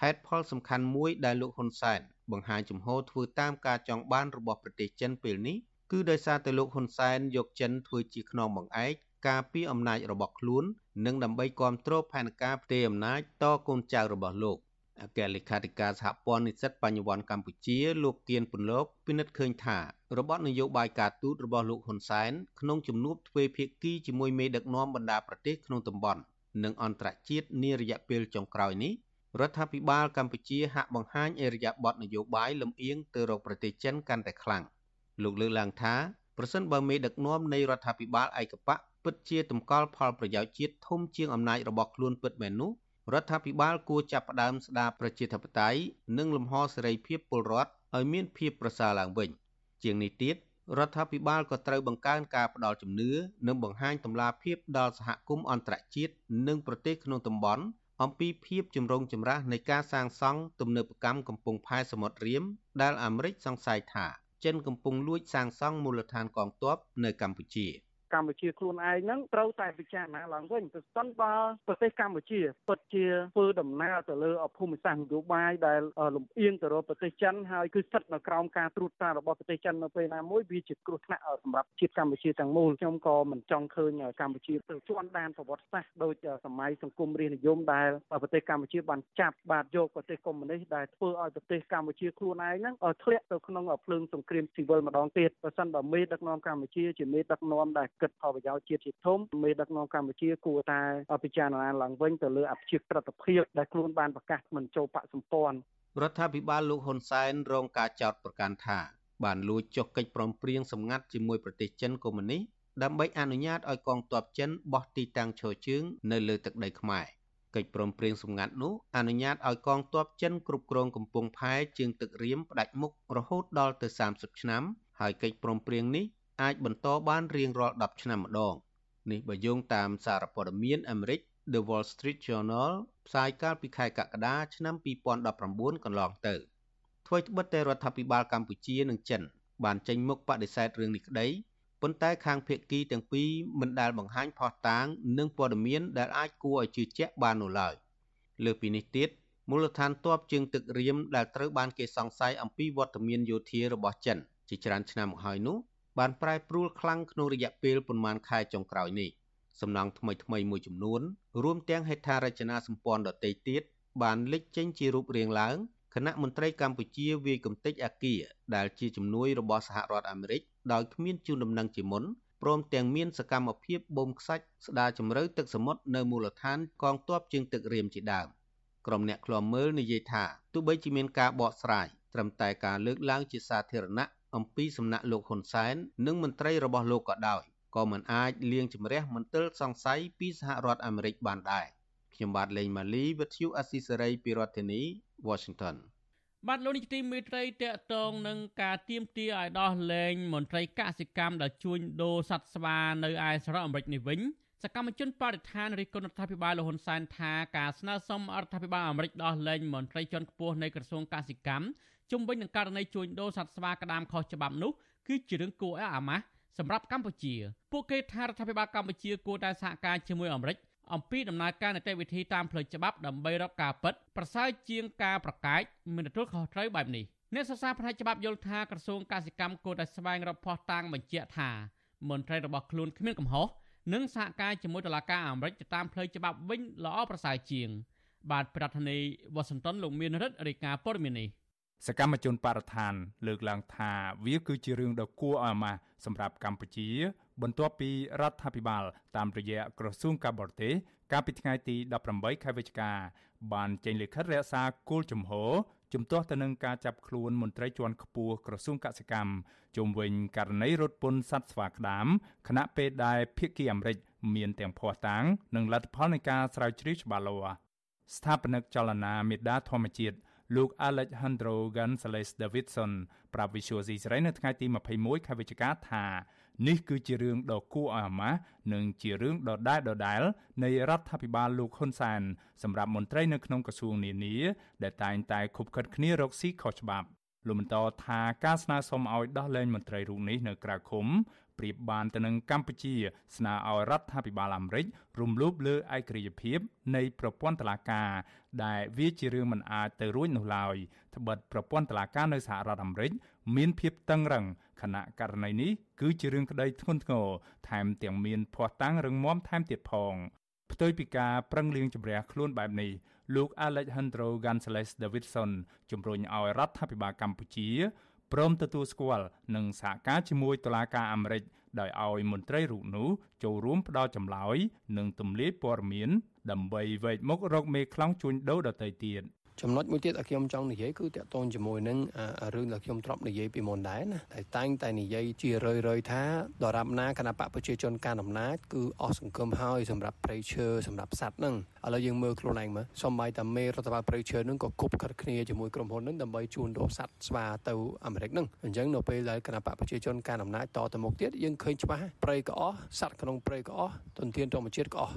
ហេតុផលសំខាន់មួយដែលលោកហ៊ុនសែនបង្ហាញជំហរធ្វើតាមការចង់បានរបស់ប្រទេសចិនពេលនេះគឺដោយសារតែលោកហ៊ុនសែនយកចិនធ្វើជាខ្នងបង្អែកការពារអំណាចរបស់ខ្លួន និងដើម្បីគ្រប់គ្រងផែនការផ្ទេរអំណាចតកូនចៅរបស់លោក អគ្គលេខាធិការសហព័ន្ធនិស្សិតបញ្ញវន្តកម្ពុជា លោកគៀនពន្លកពិនិត្យឃើញថារបបនយោបាយការទូតរបស់លោកហ៊ុនសែនក្នុងជំនួបទ្វេភាគីជាមួយមេដឹកនាំបណ្ដាប្រទេសក្នុងតំបន់និងអន្តរជាតិនារយៈពេលចុងក្រោយនេះរដ្ឋាភិបាលកម្ពុជាហាក់បង្ហាញអេរយាប័តនយោបាយលំអៀងទៅរកប្រទេសចិនកាន់តែខ្លាំងលោកលើកឡើងថាប្រសិនបើមេដឹកនាំនៃរដ្ឋាភិបាលឯកបកពិតជាតម្កល់ផលប្រយោជន៍ជាតិធំជាងអំណាចរបស់ខ្លួនពិតមែននោះ រដ្ឋាភិបាលគួរចាប់ផ្ដើមស្ដារប្រជាធិបតេយ្យនិងលំហសេរីភាពពលរដ្ឋឲ្យមានភាពប្រសើរឡើងវិញ ជាងនេះទៀតរដ្ឋាភិបាលក៏ត្រូវបង្កើនការផ្ដល់ជំនឿនិងបង្ហាញតម្លាភាពដល់សហគមន៍អន្តរជាតិនិងប្រទេសក្នុងតំបន់អំពីភាពចម្រូងចម្រាសនៃការសាងសង់ទំនើបកម្មកំពង់ផែសមុទ្ររៀមដែលអាមេរិកសង្ស័យថាចិនកំពុងលួចសាងសង់មូលដ្ឋានកងទ័ពនៅកម្ពុជា។ កម្ពុជាខ្លួនឯងហ្នឹងត្រូវតែពិចារណាឡើងវិញប្រសិនបើប្រទេសកម្ពុជាពិតជាធ្វើដំណើរទៅលើភូមិសាស្ត្រនយោបាយដែលលំអៀងទៅរកប្រទេសចិនហើយគឺស្ថិតនៅក្រោមការត្រួតត្រារបស់ប្រទេសចិននៅពេលណាមួយវាជាគ្រោះថ្នាក់សម្រាប់ជាតិកម្ពុជាទាំងមូលខ្ញុំក៏មិនចង់ឃើញកម្ពុជាទៅជាន់ដានប្រវត្តិសាស្ត្រដូចសម័យសង្គមរាស្ត្រនិយមដែលប្រទេសកម្ពុជាបានចាប់បាទយកប្រទេសកុម្មុយនីសដែលធ្វើឲ្យប្រទេសកម្ពុជាខ្លួនឯងហ្នឹងធ្លាក់ទៅក្នុងភ្លើងសង្គ្រាមស៊ីវិលម្ដងទៀតបើសិនបើមេដឹកនាំកម្ពុជាជាមេដឹកនាំដែលគិតផលប្រយោជន៍ជាតិជាធំមេដឹកនាំកម្ពុជាគួរតែពិចារណាឡើងវិញទៅលើអភិជាក្រិតភាពដែលខ្លួនបានប្រកាសមិនចូលបកសម្ព័ន្ធរដ្ឋាភិបាលលោកហ៊ុនសែនរងការចោទប្រកាន់ថា បានលួចចុះកិច្ចព្រមព្រៀងសម្ងាត់ជាមួយប្រទេសចិនកុម្មុយនីសដើម្បីអនុញ្ញាតឲ្យកងទ័ពចិនបោះទីតាំងឈរជើងនៅលើទឹកដីខ្មែរកិច្ចព្រមព្រៀងសម្ងាត់នោះអនុញ្ញាតឲ្យកងទ័ពចិនគ្រប់គ្រងកំពង់ផែជើងទឹករៀមផ្ដាច់មុខរហូតដល់ទៅ30ឆ្នាំហើយកិច្ចព្រមព្រៀងនេះ អាចបន្តបានរៀងរាល់10ឆ្នាំម្ដងនេះបើយោងតាមសារព័ត៌មានអាមេរិក The Wall Street Journal ផ្សាយកាលពីខែកក្កដាឆ្នាំ2019កន្លងទៅថ្មីត្បិតតែរដ្ឋាភិបាលកម្ពុជានិងចិន បានចេញមុខបដិសេធរឿងនេះក្តីប៉ុន្តែខាងភៀកគីទាំងពីរមិនដែលបង្ហាញផុសតាងនិងព័ត៌មានដែលអាចគួរឲ្យជឿជាក់បាននោះឡើយលើពីនេះទៀតមូលដ្ឋានទ័ពជើងទឹករៀមដែលត្រូវបានគេសង្ស័យអំពីវត្តមានយោធារបស់ចិនជាច្រើនឆ្នាំមកហើយនោះ បានប្រែប្រួលខ្លាំងក្នុងរយៈពេលប្រមាណខែចុងក្រោយនេះសំណង់ថ្មីថ្មីមួយចំនួនរួមទាំងហេដ្ឋារចនាសម្ព័ន្ធដទៃទៀតបានលេចចេញជារូបរាងឡើងគណៈមន្ត្រីកម្ពុជាវាយកំទេចអាគារដែលជាជំនួយរបស់សហរដ្ឋអាមេរិកដោយគ្មានជូនដំណឹងជាមុនព្រមទាំងមានសកម្មភាពបូមខ្សាច់ស្ដារជំរឿទឹកសមុទ្រនៅមូលដ្ឋានកងទ័ពជើងទឹករៀមជាដើមក្រុមអ្នកឃ្លាំមើលនិយាយថាទោះបីជាមានការបកស្រាយត្រឹមតែការលើកឡើងជាសាធារណៈ អំពីសំណាក់លោកហ៊ុនសែននិងមន្ត្រីរបស់លោកក៏ដោយក៏មិនអាចលាងជម្រះមន្ទិលសង្ស័យពីសហរដ្ឋអាមេរិកបានដែរខ្ញុំបាទលេងម៉ាលីវិទ្យុអស៊ីសេរីពីរដ្ឋធានី Washington បាទលោកនាយកទីមេត្រីតកតងនឹងការទៀមទាឲ្យដោះលែងមន្ត្រីកសិកម្មដែលជួញដូរសត្វស្វានៅឯសហរដ្ឋអាមេរិកនេះវិញសកម្មជនបរិស្ថានរិះគន់រដ្ឋាភិបាលលហ៊ុនសែនថាការស្នើសុំរដ្ឋាភិបាលអាមេរិកដោះលែងមន្ត្រីជាន់ខ្ពស់នៃក្រសួងកសិកម្ម ជុំវិញនឹងករណីជួញដូរសត្វស្វាក្តាមខុសច្បាប់នោះគឺជារឿងគួរឲ្យអាម៉ាស់សម្រាប់កម្ពុជាពួកគេថារដ្ឋាភិបាលកម្ពុជាគួរតែសហការជាមួយអាមេរិកអំពីដំណើរការនីតិវិធីតាមផ្លូវច្បាប់ដើម្បីរកការពិតប្រសើរជាងការប្រកែកមិនទទួលខុសត្រូវបែបនេះអ្នកសិក្សាផ្នែកច្បាប់យល់ថាក្រសួងកសិកម្មគួរតែស្វែងរកភស្តុតាងបញ្ជាក់ថាមន្ត្រីរបស់ខ្លួនគ្មានកំហុសនិងសហការជាមួយតុលាការអាមេរិកទៅតាមផ្លូវច្បាប់វិញល្អប្រសើរជាង បាទប្រធានាធិបតីវ៉ាស៊ីនតោនលោកមានរិទ្ធរាជការព័ត៌មាននេះ សកម្មជនបរិស្ថានលើកឡើងថាវាគឺជារឿងដ៏គួរឲ្យអាម៉ាស់សម្រាប់កម្ពុជា បន្ទាប់ពីរដ្ឋាភិបាល តាមរយៈក្រសួងការបរទេសកាលពីថ្ងៃទី18ខែវិច្ឆិកាបានចេញលិខិតរក្សាគោលជំហរជំទាស់ទៅនឹងការចាប់ខ្លួនមន្ត្រីជាន់ខ្ពស់ក្រសួងកសិកម្មជុំវិញករណីរត់ពន្ធសត្វស្វាក្តាមខណៈពេលដែលភៀកគីអាមេរិកមានទាំងភ័ស្តុតាង និងលទ្ធផលនៃការស្រាវជ្រាវច្បាស់លាស់ស្ថាបនិកចលនាមេដាធម្មជាតិ លោក Alejandro Gonzalez Davidson ប្រាប់ Visual C សេរីនៅថ្ងៃទី21ខែវិច្ឆិកាថានេះគឺជារឿងដ៏គួរឲ្យអាម៉ាស់និងជារឿងដដែលដដែលនៃរដ្ឋាភិបាលលោកហ៊ុនសែនសម្រាប់មន្ត្រីនៅក្នុងក្រសួងនានាដែលតែងតែខុបខិតគ្នារកស៊ីខុសច្បាប់លោកបន្តថាការស្នើសុំឲ្យដោះលែងមន្ត្រីរូបនេះនៅក្រៅឃុំ ប្រៀបបានទៅនឹងកម្ពុជា ស្នើឲ្យរដ្ឋាភិបាលអាមេរិករំលោភលើឯករាជ្យភាពនៃប្រព័ន្ធតុលាការ ដែលវាជារឿងមិនអាចទៅរួចនោះឡើយត្បិតប្រព័ន្ធតុលាការនៅសហរដ្ឋអាមេរិកមានភាពតឹងរ៉ឹងខណៈករណីនេះគឺជារឿងក្តីធ្ងន់ធ្ងរថែមទាំងមានភ័ស្តុតាងរឹងមាំថែមទៀតផងផ្ទុយពីការប្រឹងលៀងជំរះខ្លួនបែបនេះលោក Alejandro Gonzalez Davidson ជំរុញឲ្យរដ្ឋាភិបាលកម្ពុជា ព្រមទទួលស្គាល់និងសហការជាមួយតុលាការអាមេរិកដោយឲ្យមន្ត្រីរូបនោះចូលរួមផ្ដល់ចម្លើយ និងទម្លាយព័ត៌មាន ដើម្បីវែកមុខរកមេខ្លោងជួញដូរដទៃទៀត ចំណុចមួយទៀតដែលខ្ញុំចង់និយាយគឺតកតងជាមួយនឹងរឿងដែលខ្ញុំទ្របនិយាយពីមុនដែរណាតែតែងតែនិយាយជារឿយៗថាដរាបណាគណៈបកប្រជាជនការអំណាចគឺអស់សង្ឃឹមហើយសម្រាប់ប្រៃឈើសម្រាប់សัตว์ហ្នឹងឥឡូវយើងមើលខ្លួនឯងមើលសំបីតាមេរដ្ឋបាលប្រៃឈើហ្នឹងក៏គប់ខិតគ្នាជាមួយក្រុមហ៊ុនហ្នឹងដើម្បីជួញដូរសัตว์ស្វាទៅអាមេរិកហ្នឹងអញ្ចឹងនៅពេលដែលគណៈបកប្រជាជនការអំណាចតទៅមុខទៀតយើងឃើញច្បាស់ប្រៃក៏អស់សัตว์ក្នុងប្រៃក៏អស់ទុនធានធម្មជាតិក៏អស់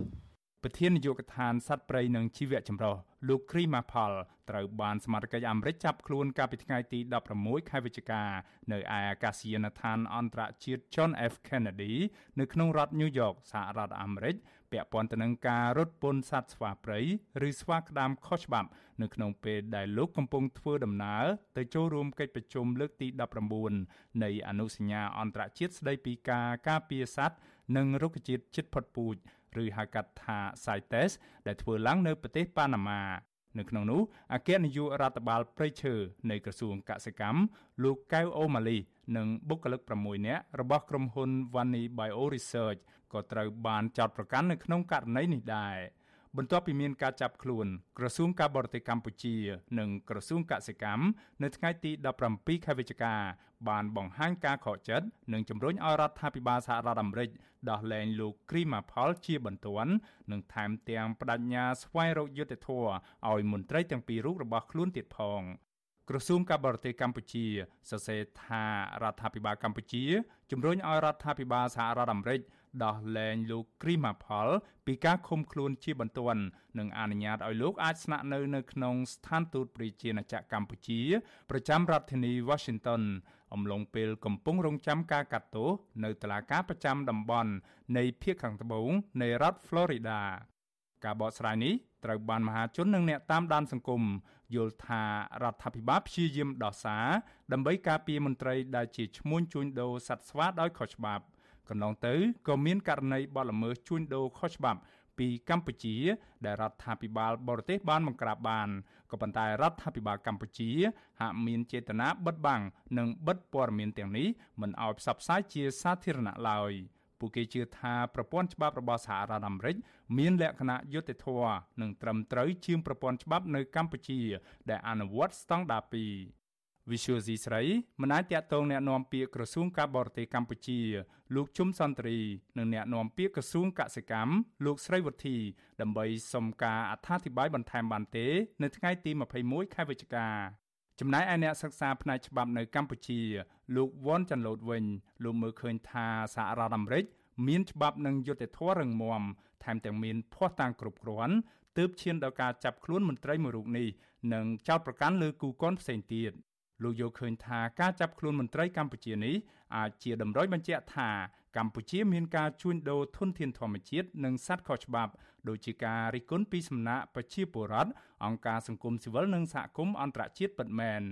ប្រធាននាយកដ្ឋានសត្វព្រៃនិងជីវៈចម្រុះលោកគ្រីម៉ាផលត្រូវបានសមត្ថកិច្ចអាមេរិកចាប់ខ្លួនកាលពីថ្ងៃទី16ខែវិច្ឆិកានៅឯអាកាសយានដ្ឋានអន្តរជាតិ John F Kennedy នៅក្នុងរដ្ឋ New York សហរដ្ឋអាមេរិកពាក់ព័ន្ធទៅនឹងការរត់ពន្ធសត្វស្វាព្រៃឬស្វាក្តាមខុសច្បាប់ នៅក្នុងពេលដែលលោកកំពុងធ្វើដំណើរទៅចូលរួមកិច្ចប្រជុំលើកទី19នៃអនុសញ្ញាអន្តរជាតិស្តីពីការការពារសត្វនិងរុក្ខជាតិជិតផុតពូជ ឬហៅកាត់ថា CITES ដែលធ្វើឡើងនៅប្រទេសប៉ាណាម៉ានៅក្នុងនោះអគ្គនាយករដ្ឋបាលព្រៃឈើនៃក្រសួងកសិកម្មលោកកៅអូម៉ាលីនិងបុគ្គលិក6នាក់របស់ក្រុមហ៊ុន Vani Bio Research ក៏ត្រូវបានចោទប្រកាន់នៅក្នុងករណីនេះដែរ បន្ទាប់ពីមានការចាប់ខ្លួន ក្រសួងការបរទេសកម្ពុជា និងក្រសួងកសិកម្មនៅថ្ងៃទី17ខែវិច្ឆិកាបានបង្ហាញការខកចិត្តនិងជំរុញឲ្យរដ្ឋាភិបាលសហរដ្ឋអាមេរិកដោះលែងលោកគ្រីម៉ាផលជាបន្ទាន់និងថែមទាំងបដិញ្ញាស្វែងរកយុត្តិធម៌ឲ្យមន្ត្រីទាំងពីររូបរបស់ខ្លួនទៀតផងក្រសួងការបរទេសកម្ពុជាសរសេរថារដ្ឋាភិបាលកម្ពុជាជំរុញឲ្យរដ្ឋាភិបាលសហរដ្ឋអាមេរិក ដោះលែងលោកគ្រីម៉ាផលពីការឃុំខ្លួនជាបន្ទាន់និងអនុញ្ញាតឲ្យលោកអាចស្នាក់នៅនៅក្នុងស្ថានទូតប្រជាណាចក្រកម្ពុជា ប្រចាំរដ្ឋធានី Washington អំឡុងពេលកំពុងរងចាំការកាត់ទោសនៅតុលាការប្រចាំតំបន់នៃភូមិខាងត្បូងនៃរដ្ឋ Florida ការបកស្រាយនេះត្រូវបានមហាជននិងអ្នកតាមដានសង្គមយល់ថារដ្ឋាភិបាលព្យាយាមដោះសារដើម្បីការពារមន្ត្រីដែលជាឈ្មួញជួញដូរសត្វស្វាដោយខុសច្បាប់ កន្លងទៅក៏មានករណីបទល្មើសជួញដូរខុសច្បាប់ពីកម្ពុជា ដែលរដ្ឋាភិបាលបរទេសបានបង្ក្រាបបានក៏ប៉ុន្តែរដ្ឋាភិបាលកម្ពុជា ហាក់មានចេតនាបិទបាំងនិងបិទព័ត៌មានទាំងនេះមិនឲ្យផ្សព្វផ្សាយជាសាធារណៈឡើយពួកគេជឿថាប្រព័ន្ធច្បាប់របស់សហរដ្ឋអាមេរិកមានលក្ខណៈយុត្តិធម៌និងត្រឹមត្រូវជាងប្រព័ន្ធច្បាប់នៅកម្ពុជា ដែលអនុវត្តស្តង់ដារ2 Visual C ស្រីមិនអាចតាក់ទងแนะនាំពាក្យក្រសួងការបរទេសកម្ពុជា លោកជុំសន្តិរីនិងแนะនាំពាក្យក្រសួងកសិកម្មលោកស្រីវុធី ដើម្បីសុំការអត្ថាធិប្បាយបន្ថែមបានទេ នៅថ្ងៃទី21ខែវិច្ឆិកាចំណែកឯអ្នកសិក្សាផ្នែកច្បាប់នៅកម្ពុជា លោកវ៉ាន់ចាន់ឡូតវិញលោកមើលឃើញថាសហរដ្ឋអាមេរិកមានច្បាប់និងយុត្តិធម៌រឹងមាំថែមទាំងមានភ័ស្តុតាងគ្រប់គ្រាន់ទើបឈានដល់ការចាប់ខ្លួនមន្ត្រីមួយរូបនេះនិងចោទប្រកាន់លើគូកនផ្សេងទៀត លោកយល់ឃើញថាការចាប់ខ្លួនមន្ត្រីកម្ពុជានេះអាចជាតម្រុយបញ្ជាក់ថាកម្ពុជាមានការជួញដូរធនធានធម្មជាតិនិងសត្វខុសច្បាប់ដូចជាការរិះគន់ពីសំណាក់ប្រជាពលរដ្ឋអង្គការសង្គមស៊ីវិលនិងសហគមន៍អន្តរជាតិពិតមែន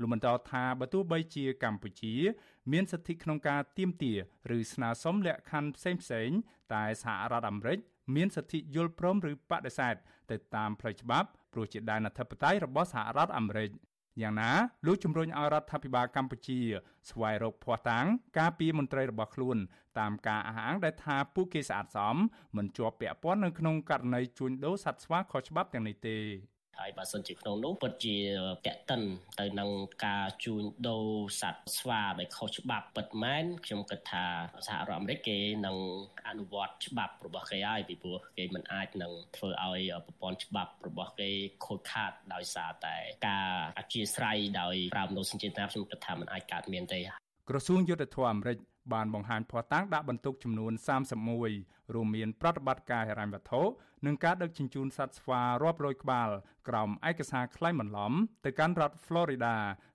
លោកបន្តថាបើទោះបីជាកម្ពុជា មានសិទ្ធិក្នុងការទាមទារឬស្នើសុំលក្ខខណ្ឌផ្សេងផ្សេងតែសហរដ្ឋអាមេរិកមានសិទ្ធិយល់ព្រមឬបដិសេធទៅតាមផ្លូវច្បាប់ព្រោះជាដែនអធិបតេយ្យរបស់សហរដ្ឋអាមេរិក យ៉ាងណាលោកជំរុញឲ្យរដ្ឋាភិបាលកម្ពុជា ស្វែងរកភ័ស្តុតាង ការពីមន្ត្រីរបស់ខ្លួន តាមការអះអាងដែលថាពួកគេស្អាតសមមិនជាប់ពាក់ព័ន្ធនៅក្នុងករណីជួញដូរសត្វស្វាខុសច្បាប់ទាំងនេះទេ ហើយបើសិនជាក្នុងនោះពិតជាតេតិនទៅនឹងការជួញដូរសត្វស្វាដែលខុសច្បាប់ពិតមែនខ្ញុំគិតថាសហរដ្ឋអាមេរិកគេនឹងអនុវត្តច្បាប់របស់គេហើយពីព្រោះគេមិនអាចនឹងធ្វើឲ្យប្រព័ន្ធច្បាប់របស់គេខូចខាតដោយសារតែការអធិស្ឋានដោយប្រើមនោសញ្ចេតនាខ្ញុំគិតថាมันអាចកើតមានទេក្រសួងយុទ្ធភ័ពអាមេរិកបានបង្ហាញភស្តុតាងដាក់បន្ទុកចំនួន31រួមមានប្រតិបត្តិការហិរញ្ញវត្ថុ និងការដឹកជញ្ជូនសត្វស្វារាប់រយក្បាលក្រោមឯកសារក្លែងបន្លំទៅកាន់រដ្ឋ Florida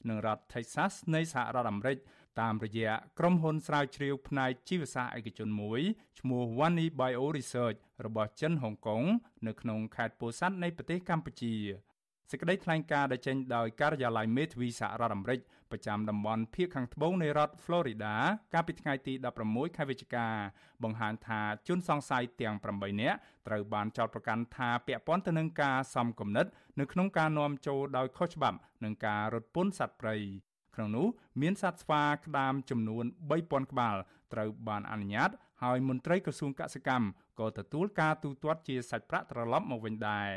និងរដ្ឋ Texas នៃសហរដ្ឋអាមេរិកតាមរយៈក្រុមហ៊ុនស្រាវជ្រាវផ្នែកជីវសាស្ត្រឯកជនមួយឈ្មោះ Wani Bio Research របស់ចិនហុងកុងនៅក្នុងខេត្តពោធិ៍សាត់នៃប្រទេសកម្ពុជាសេចក្តីថ្លែងការណ៍ដែលចេញដោយការិយាល័យមេធាវីសហរដ្ឋអាមេរិក ប្រចាំតំបន់ភាគខាងត្បូងនៃរដ្ឋ Florida កាលពីថ្ងៃទី16ខែវិច្ឆិកាបង្ហាញថាជនសង្ស័យទាំង8នាក់ត្រូវបានចោទប្រកាន់ថាពាក់ព័ន្ធទៅនឹងការសំគំនិតនៅក្នុងការនាំចូលដោយខុសច្បាប់និងការរត់ពន្ធសត្វព្រៃក្នុងនោះមានសត្វស្វាក្តាមចំនួន3000ក្បាលត្រូវបានអនុញ្ញាតហើយមន្ត្រីក្រសួងកសិកម្មក៏ទទួលការទូទាត់ជាសាច់ប្រាក់ត្រឡប់មកវិញដែរ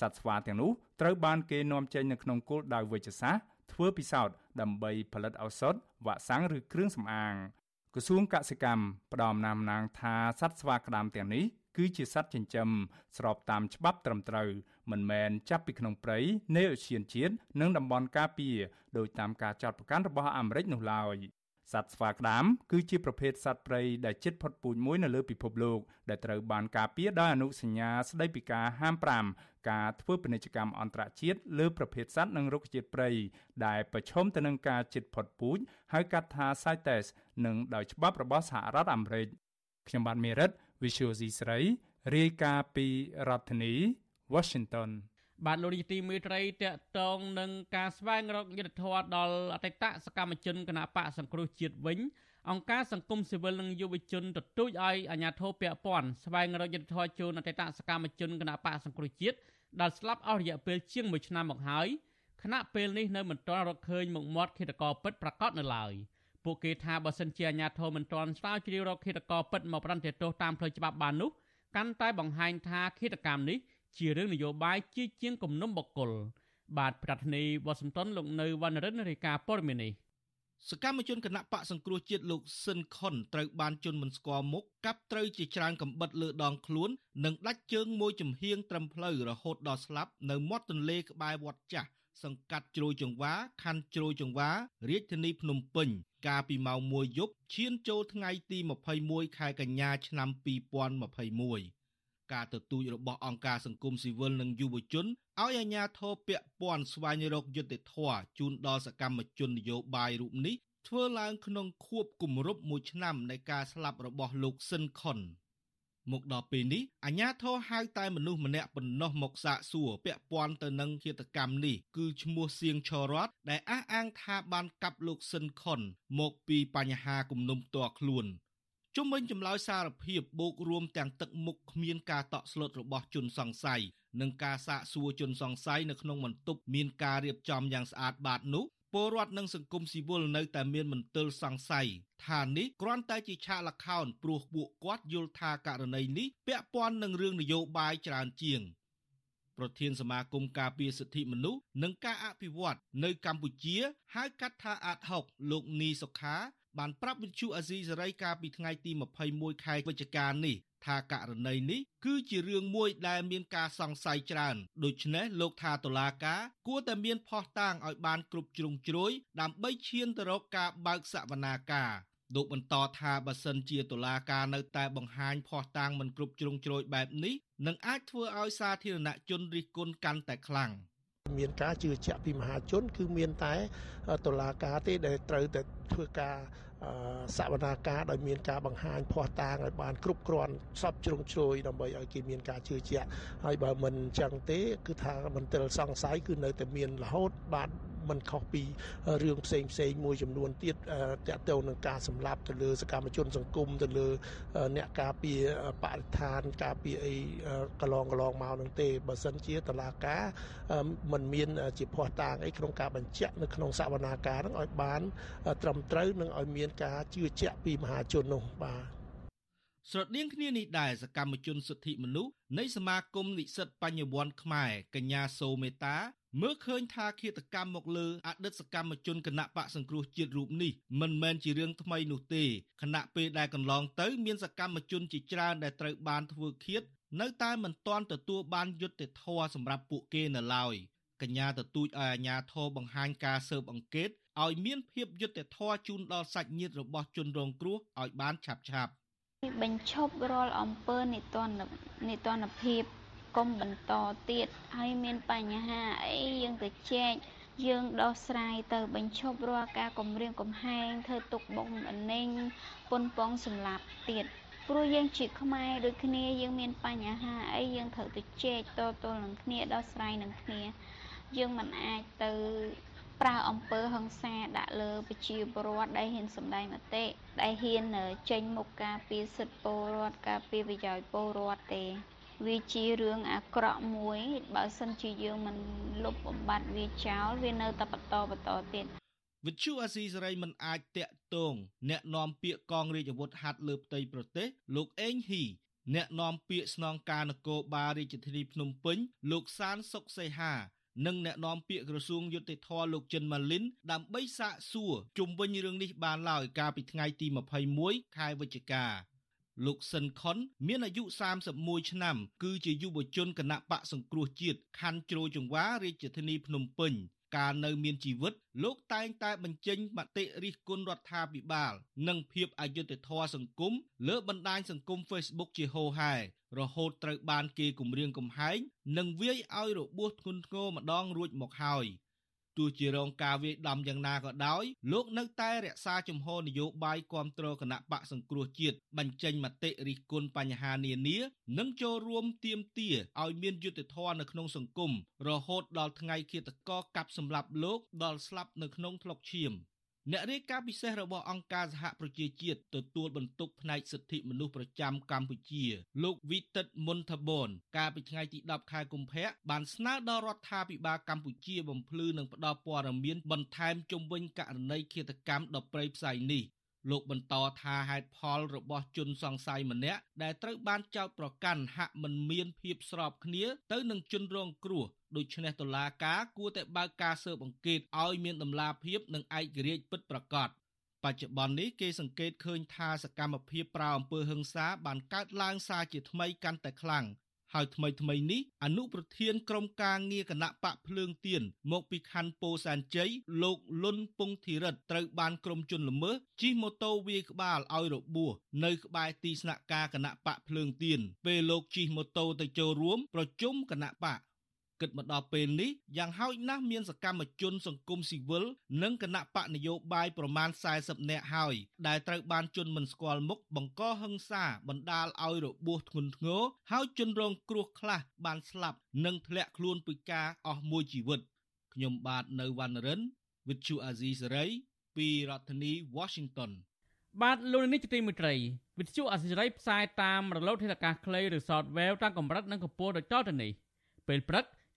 សត្វស្វាទាំងនោះត្រូវបានគេនាំចេញនៅក្នុងគោលដៅវិជ្ជសាស្ត្រ ធ្វើពិសោធន៍ដើម្បីផលិតឱសថវ៉ាក់សាំងឬគ្រឿងសម្អាងក្រសួងកសិកម្មផ្ដំណាមណាងថាសត្វស្វាក្តាមទាំងនេះគឺជាសត្វចិញ្ចឹមស្របតាមច្បាប់ត្រឹមត្រូវមិនមែនចាប់ពីក្នុងព្រៃនៃអូសៀនជាតិនិងតំបន់ការពារដោយតាមការចាត់ប្រកាន់របស់អាមេរិកនោះឡើយ សត្វស្វាក្តាមគឺជាប្រភេទសត្វព្រៃដែលជិតផុតពូជមួយនៅលើពិភពលោកដែលត្រូវបានការពារដោយអនុសញ្ញាស្តីពីការហាម5ការធ្វើពាណិជ្ជកម្មអន្តរជាតិលើប្រភេទសត្វនិងរុក្ខជាតិព្រៃដែលប្រឈមទៅនឹងការជិតផុតពូជហៅកាត់ថា CITES និងដោយច្បាប់របស់សហរដ្ឋអាមេរិកខ្ញុំបាទមេរិត Visual C ស្រីរាយការណ៍ពីរដ្ឋធានី Washington បាទលោកនាយទីមេត្រីតកតងនឹងការស្វែងរកយុទ្ធធម៌ដល់អតីតសកម្មជនគណបកសង្គ្រោះជាតិវិញអង្គការសង្គមស៊ីវិលនិងយុវជនទទូចឲ្យអាជ្ញាធរពាក់ព័ន្ធស្វែងរកយុទ្ធធម៌ជូនអតីតសកម្មជនគណបកសង្គ្រោះជាតិដែលស្លាប់អស់រយៈពេលជាង1ឆ្នាំមកហើយខណៈពេលនេះនៅមិនទាន់រកឃើញមុខមាត់ឃាតករពិតប្រាកដនៅឡើយពួកគេថាបើសិនជាអាជ្ញាធរមិនទាន់ស្រាវជ្រាវរកឃាតករពិតមកប្រន្ទាទោសតាមផ្លូវច្បាប់បាននោះកាន់តែបង្ហាញថាឃាតកម្មនេះ ជារឿងនយោបាយជាជាងគំនុំបុគ្គលបាទប្រធានាធិបតីវ៉ាស៊ីនតោនលោកនៅវណ្ណរិនរាយការណ៍ព័ត៌មាននេះសកម្មជនគណៈបកសង្គ្រោះជាតិលោកស៊ិនខុនត្រូវបានជន់មិនស្គាល់មុខកាប់ត្រូវជាច្រើនកំបិតលើដងខ្លួននិងដាច់ជើងមួយចំហៀងត្រឹមផ្លូវរហូតដល់ស្លាប់នៅមាត់ទន្លេក្បែរវត្តចាស់សង្កាត់ជ្រោយចង្វាខណ្ឌជ្រោយចង្វារាជធានីភ្នំពេញកាលពីម៉ោង1យប់ឈានចូលថ្ងៃទី21ខែកញ្ញាឆ្នាំ2021 ការទទូចរបស់អង្គការសង្គមស៊ីវិលនិងយុវជនឲ្យអាជ្ញាធរពាក់ព័ន្ធស្វែងរកយុត្តិធម៌ជូនដល់សកម្មជននយោបាយរូបនេះធ្វើឡើងក្នុងខួបគម្រប់1ឆ្នាំនៃការស្លាប់របស់លោកស៊ិនខុនមកដល់ពេលនេះអាជ្ញាធរហៅតែមនុស្សម្នាក់ប៉ុណ្ណោះមកសាកសួរពាក់ព័ន្ធទៅនឹងឃាតកម្មនេះគឺឈ្មោះសៀងឆរតដែលអះអាងថាបានកាប់លោកស៊ិនខុនមកពីបញ្ហាគំនុំផ្ទាល់ខ្លួន ជុំវិញចម្លើយសារភាពបូករួមទាំងទឹកមុខគ្មានការតក់ស្លុតរបស់ជនសង្ស័យនិងការសាកសួរជនសង្ស័យនៅក្នុងបន្ទប់មានការរៀបចំយ៉ាងស្អាតបាតនោះពលរដ្ឋនិងសង្គមស៊ីវិលនៅតែមានមន្ទិលសង្ស័យថានេះគ្រាន់តែជាឆាកល្ខោនព្រោះពួកគាត់យល់ថាករណីនេះពាក់ព័ន្ធនឹងរឿងនយោបាយច្រើនជាងប្រធានសមាគមការពារសិទ្ធិមនុស្សនិងការអភិវឌ្ឍនៅកម្ពុជាហៅកាត់ថាអាត6លោកនីសុខា បានប្រាប់វិទ្យុអាស៊ីសេរីកាលពីថ្ងៃទី21ខែវិច្ឆិកានេះថាករណីនេះគឺជារឿងមួយដែលមានការសង្ស័យច្រើនដូច្នេះលោកថាតុលាការគួរតែមានភ័ស្តុតាងឲ្យបានគ្រប់ជ្រុងជ្រោយដើម្បីឈានទៅរកការបើកសវនាការលោកបន្តថាបើសិនជាតុលាការនៅតែបង្ហាញភ័ស្តុតាងមិនគ្រប់ជ្រុងជ្រោយបែបនេះនឹងអាចធ្វើឲ្យសាធារណជនរិះគន់កាន់តែខ្លាំង មានការជឿជាក់ពីមហាជន គឺមានតែតុលាការទេដែលត្រូវតែធ្វើការសវនាការដោយមានការបង្ហាញភ័ស្តុតាងឲ្យបានគ្រប់គ្រាន់សពជ្រុងជ្រោយដើម្បីឲ្យគេមានការជឿជាក់ហើយបើមិនអញ្ចឹងទេ គឺថាមន្ទិលសង្ស័យគឺនៅតែមានរហូតបាន មិនខុសពីរឿងផ្សេងផ្សេងមួយចំនួនទៀតតកតទៅនឹងការសម្លាប់ទៅលើសកម្មជនសង្គមទៅលើអ្នកការពារបរិស្ថានការពារអីកន្លងកន្លងមកនឹងទេបើសិនជាតឡាការមិនមានជាភ័ស្តុតាងអីក្នុងការបញ្ជាក់នៅក្នុងសវនាការនឹងឲ្យបាន ត្រឹមត្រូវនិងឲ្យមានការជឿជាក់ពីមហាជននោះបាទស្រដៀងគ្នានេះដែរសកម្មជនសិទ្ធិមនុស្សនៃសមាគមនិស្សិតបញ្ញវន្តខ្មែរកញ្ញាសូមេតា មើលឃើញថាឃាតកម្មមកលើអតីតសកម្មជនគណៈបកសង្គ្រោះជាតិរូបនេះមិនមែនជារឿងថ្មីនោះទេខណៈពេលដែលកន្លងទៅមានសកម្មជនជាច្រើនដែលត្រូវបានធ្វើឃាតនៅតែមិនទាន់ទទួលបានយុត្តិធម៌សម្រាប់ពួកគេនៅឡើយកញ្ញាទទូចឲ្យអាជ្ញាធរបង្ហាញការស៊ើបអង្កេតឲ្យមានភាពយុត្តិធម៌ជូនដល់សាច់ញាតិរបស់ជនរងគ្រោះឲ្យបានឆាប់ឆាប់បញ្ឈប់រាល់អំពើនិទាននិទានភាព កុំបន្តទៀតហើយមានបញ្ហាអីយើងទៅចែកយើងដោះស្រាយទៅបញ្ឈប់រាល់ការគំរាមកំហែងធ្វើទុកបុកម្នេញប៉ុនប៉ងសម្លាប់ទៀតព្រោះយើងជាខ្មែរដូចគ្នាយើងមានបញ្ហាអីយើងត្រូវទៅជែកតទល់នឹងគ្នាដោះស្រាយនឹងគ្នាយើងមិនអាចទៅប្រើអំពើហិង្សាដាក់លើប្រជាពលរដ្ឋដែលហ៊ានសម្ដែងមតិដែលហ៊ានចេញមុខការពារសិទ្ធិពលរដ្ឋការពារប្រយោជន៍ពលរដ្ឋទេ វាជារឿងអាក្រក់មួយ បើសិនជាយើងមិនលុបបំបាត់វាចោលវានៅតែបន្តបន្តទៀតវិទ្យុអាស៊ីសេរីមិនអាចតាក់ទងអ្នកនាំពាក្យកងរាជអាវុធហត្ថលើផ្ទៃប្រទេស លោកអេងហ៊ីអ្នកនាំពាក្យស្នងការនគរបាលរាជធានីភ្នំពេញ លោកសានសុកសេហានិងអ្នកនាំពាក្យក្រសួងយុតិធធលោកចិនម៉ាលីនដើម្បីសាកសួរជុំវិញរឿងនេះបានឡើយកាលពីថ្ងៃទី21ខែវិច្ឆិកា លោកសិនខុនមានអាយុ31ឆ្នាំ គឺជាយុវជនគណៈបកសង្គ្រោះជាតិខណ្ឌជ្រោយចង្វារាជធានីភ្នំពេញកាលនៅមានជីវិតលោកតែងតែបញ្ចេញមតិរិះគន់រដ្ឋាភិបាល និងភាពអយុត្តិធម៌សង្គមលើបណ្ដាញសង្គម Facebook ជាហូរហែរហូតត្រូវបានគេគំរាមកំហែងនិងវាយឲ្យរបួសធ្ងន់ធ្ងរម្ដងរួចមកហើយ ទោះជារងការវាយដំយ៉ាងណាក៏ដោយលោកនៅតែរក្សាជំហរនយោបាយគ្រប់គ្រងគណៈបកសង្គ្រោះជាតិបញ្ចេញមតិរិះគន់បញ្ហានានា និងចូលរួមទាមទារឲ្យមានយុត្តិធម៌នៅក្នុងសង្គមរហូតដល់ថ្ងៃឃាតករកាប់សម្លាប់លោកដល់ស្លាប់នៅក្នុងថ្លុកឈាម។ អ្នករាយការណ៍ពិសេសរបស់អង្គការសហប្រជាជាតិទទួលបន្ទុកផ្នែកសិទ្ធិមនុស្សប្រចាំកម្ពុជា លោកវីតិតមុនថាបនកាលពីថ្ងៃទី10ខែកុម្ភៈបានស្នើដល់រដ្ឋាភិបាលកម្ពុជាបំភ្លឺនិងផ្តល់ព័ត៌មានបន្ថែមជុំវិញករណីឃាតកម្មដ៏ព្រៃផ្សៃនេះលោកបន្តថាហេតុផលរបស់ជនសង្ស័យម្នាក់ដែលត្រូវបានចោទប្រកាន់ហាក់មិនមានភាពស្របគ្នាទៅនឹងជនរងគ្រោះ ដូច្នេះតុលាការគួរតែបើកការស៊ើបអង្កេតឲ្យមានតម្លាភាពនិងឯករាជ្យពិតប្រាកដបច្ចុប្បន្ននេះគេសង្កេតឃើញថាសកម្មភាពប្រៅអំពើហិង្សាបានកើតឡើងសារជាថ្មីកាន់តែខ្លាំងហើយថ្មីថ្មីនេះអនុប្រធានក្រុមការងារគណៈបកភ្លើងទៀនមកពីខណ្ឌពោធិ៍សែនជ័យលោកលុនពងធីរិតត្រូវបានក្រុមជនល្មើសជិះម៉ូតូវាយក្បាលឲ្យរបួសនៅក្បែរទីស្នាក់ការគណៈបកភ្លើងទៀនពេលលោកជិះម៉ូតូទៅចូលរួមប្រជុំគណៈបក គិតមកដល់ពេលនេះយ៉ាងហោចណាស់មានសកម្មជន សង្គមស៊ីវិលនិងគណៈបកនយោបាយប្រមាណ40នាក់ហើយដែលត្រូវបានជន់មិនស្គាល់មុខបង្កហិង្សាបណ្ដាលឲ្យរបួសធ្ងន់ធ្ងរហើយជនរងគ្រោះខ្លះបានស្លាប់និងធ្លាក់ខ្លួនពីការអស់មួយជីវិតខ្ញុំបាទនៅវណ្ណរិន With Chu Azizi Saray ពីរដ្ឋធានី Washington បាទលោកនេះជាទីមេត្រីវិទ្យុអសិរ័យផ្សាយតាមរលកធាតុអាកាសខ្លីឬ Shortwave តាមកម្រិតនិងកម្ពស់ដូចតទៅនេះពេលព្រឹក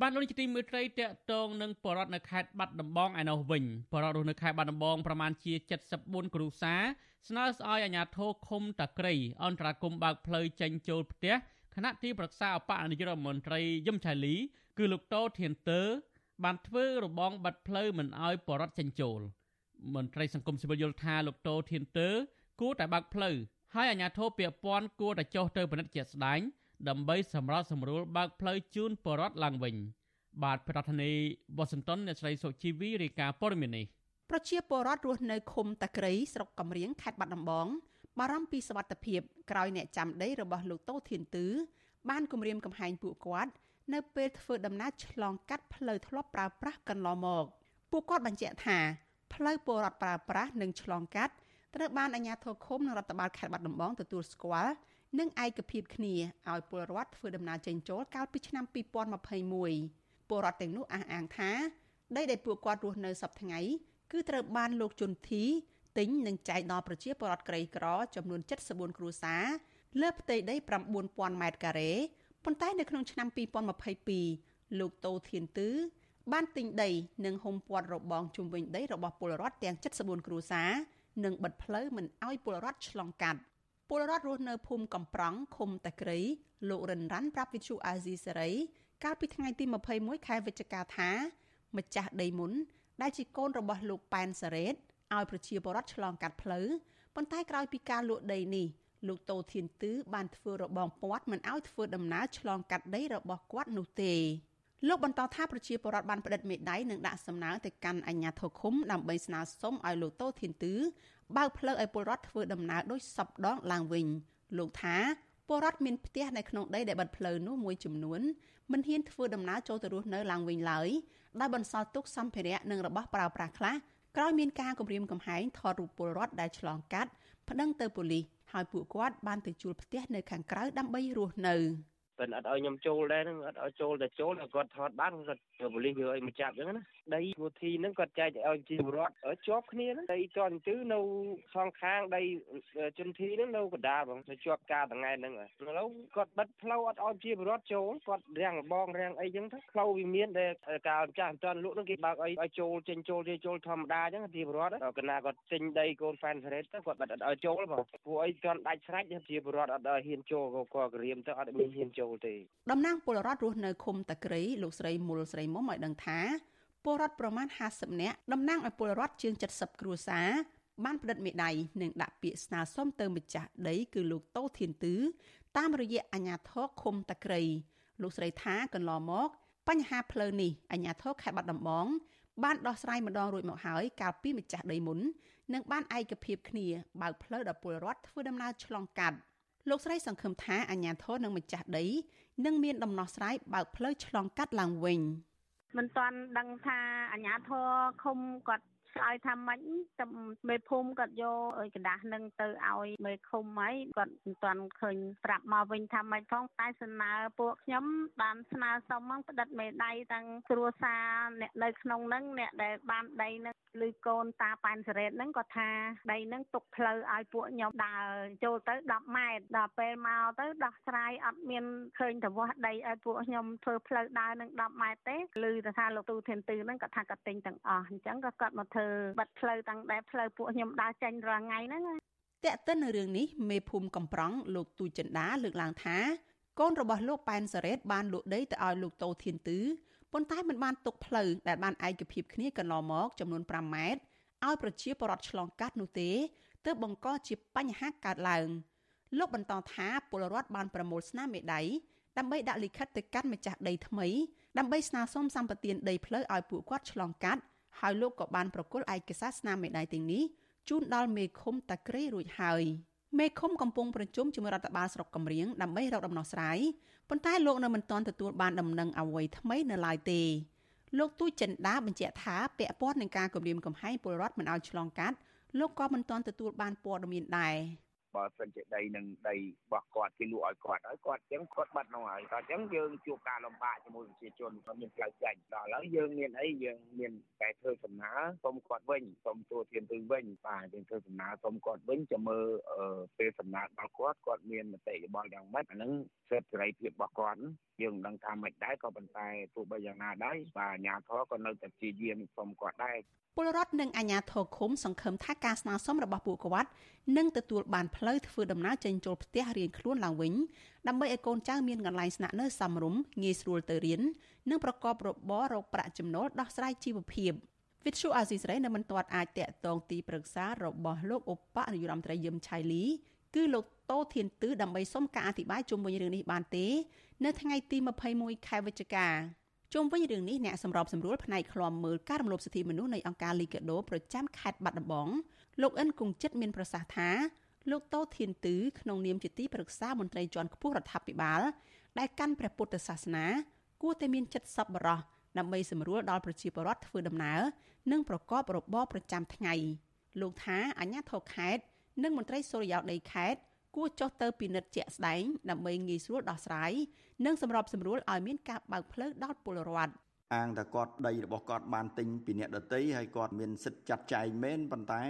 បានលោកជាទីមេត្រីតកតងនឹងបរដ្ឋនៅខេត្តបាត់ដំបងឯនោះវិញបរដ្ឋរស់នៅខេត្តបាត់ដំបងប្រមាណជា74គ្រួសារស្នើស្អយអាជ្ញាធរឃុំតាក្រីអន្តរាគមបើកផ្លូវចេញចូលផ្ទះគណៈទីប្រឹក្សាអបអនាយករដ្ឋមន្ត្រីយឹមឆៃលី គឺលោកតូធានទ័របានធ្វើរបងបាត់ផ្លូវមិនអោយបរដ្ឋចេញចូលមន្ត្រីសង្គមស៊ីវិលយល់ថាលោកតូធានទ័រគួរតែបើកផ្លូវហើយអាជ្ញាធរពាក់ព័ន្ធគួរតែចុះទៅពិនិត្យជាក់ស្ដែង ដើម្បីសម្រាប់សម្រួលបើកផ្លូវជូនបរដ្ឋឡើងវិញ បាទប្រធានាធិបតីវ៉ាស៊ីនតោនអ្នកស្រីសុជីវីរាយការណ៍ព័ត៌មាននេះប្រជាពលរដ្ឋរស់នៅឃុំតាក្រីស្រុកកំរៀងខេត្តបាត់ដំបងបារម្ភពីសវត្ថិភាពក្រោយអ្នកចាំដីរបស់លោកតូធានទឺបានគម្រាមកំហែងពួកគាត់នៅពេលធ្វើដំណើរឆ្លងកាត់ផ្លូវធ្លាប់ប្រើប្រាស់កន្លងមកពួកគាត់បញ្ជាក់ថាផ្លូវពលរដ្ឋប្រើប្រាស់និងឆ្លងកាត់ត្រូវបានអាជ្ញាធរឃុំនិងរដ្ឋបាលខេត្តបាត់ដំបងទទួលស្គាល់ និងឯកភាពគ្នាឲ្យពលរដ្ឋធ្វើដំណើរចេញចូលកាលពីឆ្នាំ2021ពលរដ្ឋទាំងនោះអះអាងថាដីដែលពួកគាត់រស់នៅសប្តាហ៍ថ្ងៃគឺត្រូវបានលោកជុនធីទិញនិងចែកដល់ប្រជាពលរដ្ឋក្រីក្រចំនួន74គ្រួសារលើផ្ទៃដី9000ម៉ែត្រការ៉េប៉ុន្តែនៅក្នុងឆ្នាំ2022លោកតូធានទឺបានទិញដីនិងហុំព័ទ្ធរបងជុំវិញដីរបស់ពលរដ្ឋទាំង74គ្រួសារនិងបិទផ្លូវមិនឲ្យពលរដ្ឋឆ្លងកាត់ ពលរដ្ឋរស់នៅភូមិកំប្រង់ឃុំតាក្រីលោករិនរ៉ាន់ប្រាប់វិទ្យុអាស៊ីសេរីកាលពីថ្ងៃទី21ខែវិច្ឆិកាថា ម្ចាស់ដីមុន ដែលជាកូនរបស់លោកប៉ែនសារ៉េតឲ្យប្រជាពលរដ្ឋឆ្លងកាត់ផ្លូវប៉ុន្តែក្រោយពីការលក់ដីនេះលោកតូធានទឺបានធ្វើរបងពាត់មិនឲ្យធ្វើដំណើរឆ្លងកាត់ដីរបស់គាត់នោះទេលោកបន្តថាប្រជាពលរដ្ឋបានផ្តិតមេដៃនិងដាក់សំណើទៅកាន់អាជ្ញាធរឃុំដើម្បីស្នើសុំឲ្យលោកតូធានទឺ បើកផ្លូវឲ្យពលរដ្ឋធ្វើដំណើរដោយសពដងឡើងវិញលោកថាពលរដ្ឋមានផ្ទះនៅក្នុងដីដែលបិទផ្លូវនោះមួយចំនួនមិនហ៊ានធ្វើដំណើរចូលទៅរស់នៅឡើងវិញឡើយដោយបន្សល់ទុកសម្ភារៈនិងរបស់ប្រើប្រាស់ខ្លះក្រោយមានការគម្រាមកំហែងថតរូបពលរដ្ឋដែលឆ្លងកាត់ប្តឹងទៅប៉ូលីសហើយពួកគាត់បានទៅជួលផ្ទះនៅខាងក្រៅដើម្បីរស់នៅ។ពេលអត់ឲ្យខ្ញុំចូលដែរហ្នឹងអត់ឲ្យចូលតែចូលតែគាត់ថតបានគាត់ប៉ូលីសយកឲ្យមកចាប់អញ្ចឹងណាដីឈ្មោះធីហ្នឹងគាត់ចែកឲ្យជីវរដ្ឋឲ្យជាប់គ្នាហ្នឹងដីតន្ទឺនៅសងខាងដីជនធីហ្នឹងនៅកណ្ដាលបងទៅជាប់ការថ្ងៃហ្នឹងឥឡូវគាត់បិទផ្លូវអត់ឲ្យជីវរដ្ឋចូលគាត់រាំងបងរាំងអីចឹងទៅផ្លូវវាមានដែលកាលម្ចាស់អន្តរលក់ហ្នឹងគេបើកឲ្យឲ្យចូលចេញចូលចេញចូលធម្មតាអញ្ចឹងជីវរដ្ឋកណ្ដាលគាត់ចេញដីកូនហ្វែនសារ៉េតទៅគាត់បិទអត់ឲ្យចូលបងពួកអីគាត់ដាច់ស្រេចជីវរដ្ឋអត់ឲ្យហ៊ានចូលក៏ក្រៀមទៅអត់មានហ៊ានចូលទេតំណាងពលរដ្ឋរស់នៅឃុំតាក្រីលោកស្រីមុលស្រីមុំឲ្យដឹងថាពលរដ្ឋប្រមាណ50នាក់តំណាងឲ្យពលរដ្ឋជាង70គ្រួសារបានផ្តិតមេដៃនិងដាក់ពាក្យស្នើសុំទៅម្ចាស់ដីគឺលោកតូធានទឺតាមរយៈអាជ្ញាធរឃុំតាក្រីលោកស្រីថាកន្លងមក បញ្ហាផ្លូវនេះអាជ្ញាធរខេត្តបាត់ដំបងបានដោះស្រាយម្ដងរួចមកហើយកាលពីម្ចាស់ដីមុននិងបានឯកភាពគ្នាបើកផ្លូវដល់ពលរដ្ឋធ្វើដំណើរឆ្លងកាត់លោកស្រីសង្ឃឹមថាអាជ្ញាធរនិងម្ចាស់ដីនឹងមានដំណោះស្រាយបើកផ្លូវឆ្លងកាត់ឡើងវិញ មិនទាន់ដឹងថាអាជ្ញាធរឃុំគាត់ឆ្លើយថាម៉េចតែមេភូមិគាត់យកกระดาษនឹងទៅឲ្យមេឃុំហើយគាត់មិនទាន់ឃើញប្រាប់មកវិញថាម៉េចផងតែសំណើពួកខ្ញុំបានស្នើសុំមកផ្តិតមេដៃទាំងគ្រួសារអ្នកនៅក្នុងនឹងអ្នកដែលបានដីនឹង ឬកូនតាប៉ែនសារ៉េតហ្នឹងគាត់ថាដីហ្នឹងទុកផ្លូវឲ្យពួកខ្ញុំដើរចូលទៅ10ម៉ែត្រដល់ពេលមកទៅដោះស្រាយអត់មានឃើញទៅវាស់ដីឲ្យពួកខ្ញុំធ្វើផ្លូវដើរនឹង10ម៉ែត្រទេឮថាលោកទូធានទឺហ្នឹងគាត់ថាគាត់ទិញទាំងអស់អញ្ចឹងក៏គាត់មកធ្វើបិទផ្លូវតាំងតែផ្លូវពួកខ្ញុំដើរចេញរាល់ថ្ងៃហ្នឹងតើតិននៅរឿងនេះមេភូមិកំប្រង់លោកទូចិន្តាលើកឡើងថាកូនរបស់លោកប៉ែនសារ៉េតបានលក់ដីទៅឲ្យលោកតូធានទឺ ប៉ុន្តែមិនបានទុកផ្លូវដែលបានឯកភាពគ្នាកន្លងមកចំនួន5ម៉ែត្រឲ្យប្រជាពលរដ្ឋឆ្លងកាត់នោះទេទើបបង្កជាបញ្ហាកើតឡើងលោកបន្តថាពលរដ្ឋបានប្រមូលស្នាមមេដៃដើម្បីដាក់លិខិតទៅកាន់ម្ចាស់ដីថ្មីដើម្បីស្នើសុំសម្បទានដីផ្លូវឲ្យពួកគាត់ឆ្លងកាត់ហើយលោកក៏បានប្រគល់ឯកសារស្នាមមេដៃទាំងនេះជូនដល់មេឃុំតាក្រេរួចហើយ មេឃុំកំពុងប្រជុំជាមួយរដ្ឋបាលស្រុកកំរៀងដើម្បីរកដំណោះស្រាយប៉ុន្តែលោកនៅមិនទាន់ទទួលបានដំណឹងអ្វីថ្មីនៅឡើយទេលោកទូចចិន្តាបញ្ជាក់ថាពាក់ព័ន្ធនឹងការគម្រាមកំហែងពលរដ្ឋមិនឲ្យឆ្លងកាត់លោកក៏មិនទាន់ទទួលបានព័ត៌មានដែរ បើសិនជាដីនឹងដីរបស់គាត់គេលក់ឲ្យគាត់ហើយគាត់អញ្ចឹងគាត់បាត់នោះហើយតែអញ្ចឹងយើងជួបការលំបាកជាមួយប្រជាជនគាត់មានផ្លូវចេញដល់ឥឡូវយើងមានអីយើងមានតែធ្វើសំណើសុំគាត់វិញសុំទូធានទៅវិញបាទយើងធ្វើសំណើសុំគាត់វិញចាំមើលពេលសំណើរបស់គាត់គាត់មានមតិយោបល់យ៉ាងម៉េចអាហ្នឹងសិទ្ធិសេរីភាពរបស់គាត់យើងមិនដឹងថាមិនដែរក៏ប៉ុន្តែទោះបីយ៉ាងណាដែរបាទអាជ្ញាធរក៏នៅតែព្យាយាមសុំគាត់ដែរ ពលរដ្ឋនិងអាជ្ញាធរឃុំសង្ឃឹមថាការស្នើសុំរបស់ពួកគាត់នឹងទទួលបានផ្លូវធ្វើដំណើរចេញចូលផ្ទះរៀងខ្លួនឡើងវិញដើម្បីឲ្យកូនចៅមានកន្លែងស្នាក់នៅសមរម្យងាយស្រួលទៅរៀននិងប្រកបរបររកប្រាក់ចំណូលដោះស្រាយជីវភាពវិទ្យុអាស៊ីសេរីនៅមិនទាន់អាចតាក់ទងទីប្រឹក្សារបស់លោកឧបនាយករដ្ឋមន្ត្រីយឹមឆៃលីគឺលោកតូធានទឺដើម្បីសុំការអធិប្បាយជុំវិញរឿងនេះបានទេ នៅថ្ងៃទី21ខែវិច្ឆិកា ជុំវិញរឿងនេះអ្នកសម្របសម្រួលផ្នែកឃ្លាំមើលការរំលោភសិទ្ធិមនុស្សនៃអង្គការ Liga do ប្រចាំខេត្តបាត់ដំបងលោកអិនគង្ជិតមានប្រសាសន៍ថាលោកតូធានទឺក្នុងនាមជាទីប្រឹក្សាមន្ត្រីជាន់ខ្ពស់រដ្ឋាភិបាល ដែលកាន់ព្រះពុទ្ធសាសនា គួរតែមានចិត្តសប្បុរសដើម្បីសម្រួលដល់ប្រជាពលរដ្ឋធ្វើដំណើរនិងប្រកបរបរប្រចាំថ្ងៃលោកថាអាជ្ញាធរខេត្តនិងមន្ត្រីសុរិយោដីខេត្តគួរចុះទៅពិនិត្យជាក់ស្ដែងដើម្បីងាយស្រួលដោះស្រាយ និងសម្របសម្រួលឲ្យមានការបើកផ្លូវដល់ពលរដ្ឋ អាងតែគាត់ដីរបស់គាត់បានទិញពីអ្នកដតីហើយគាត់មានសិទ្ធិចាត់ចែងមែនប៉ុន្តែ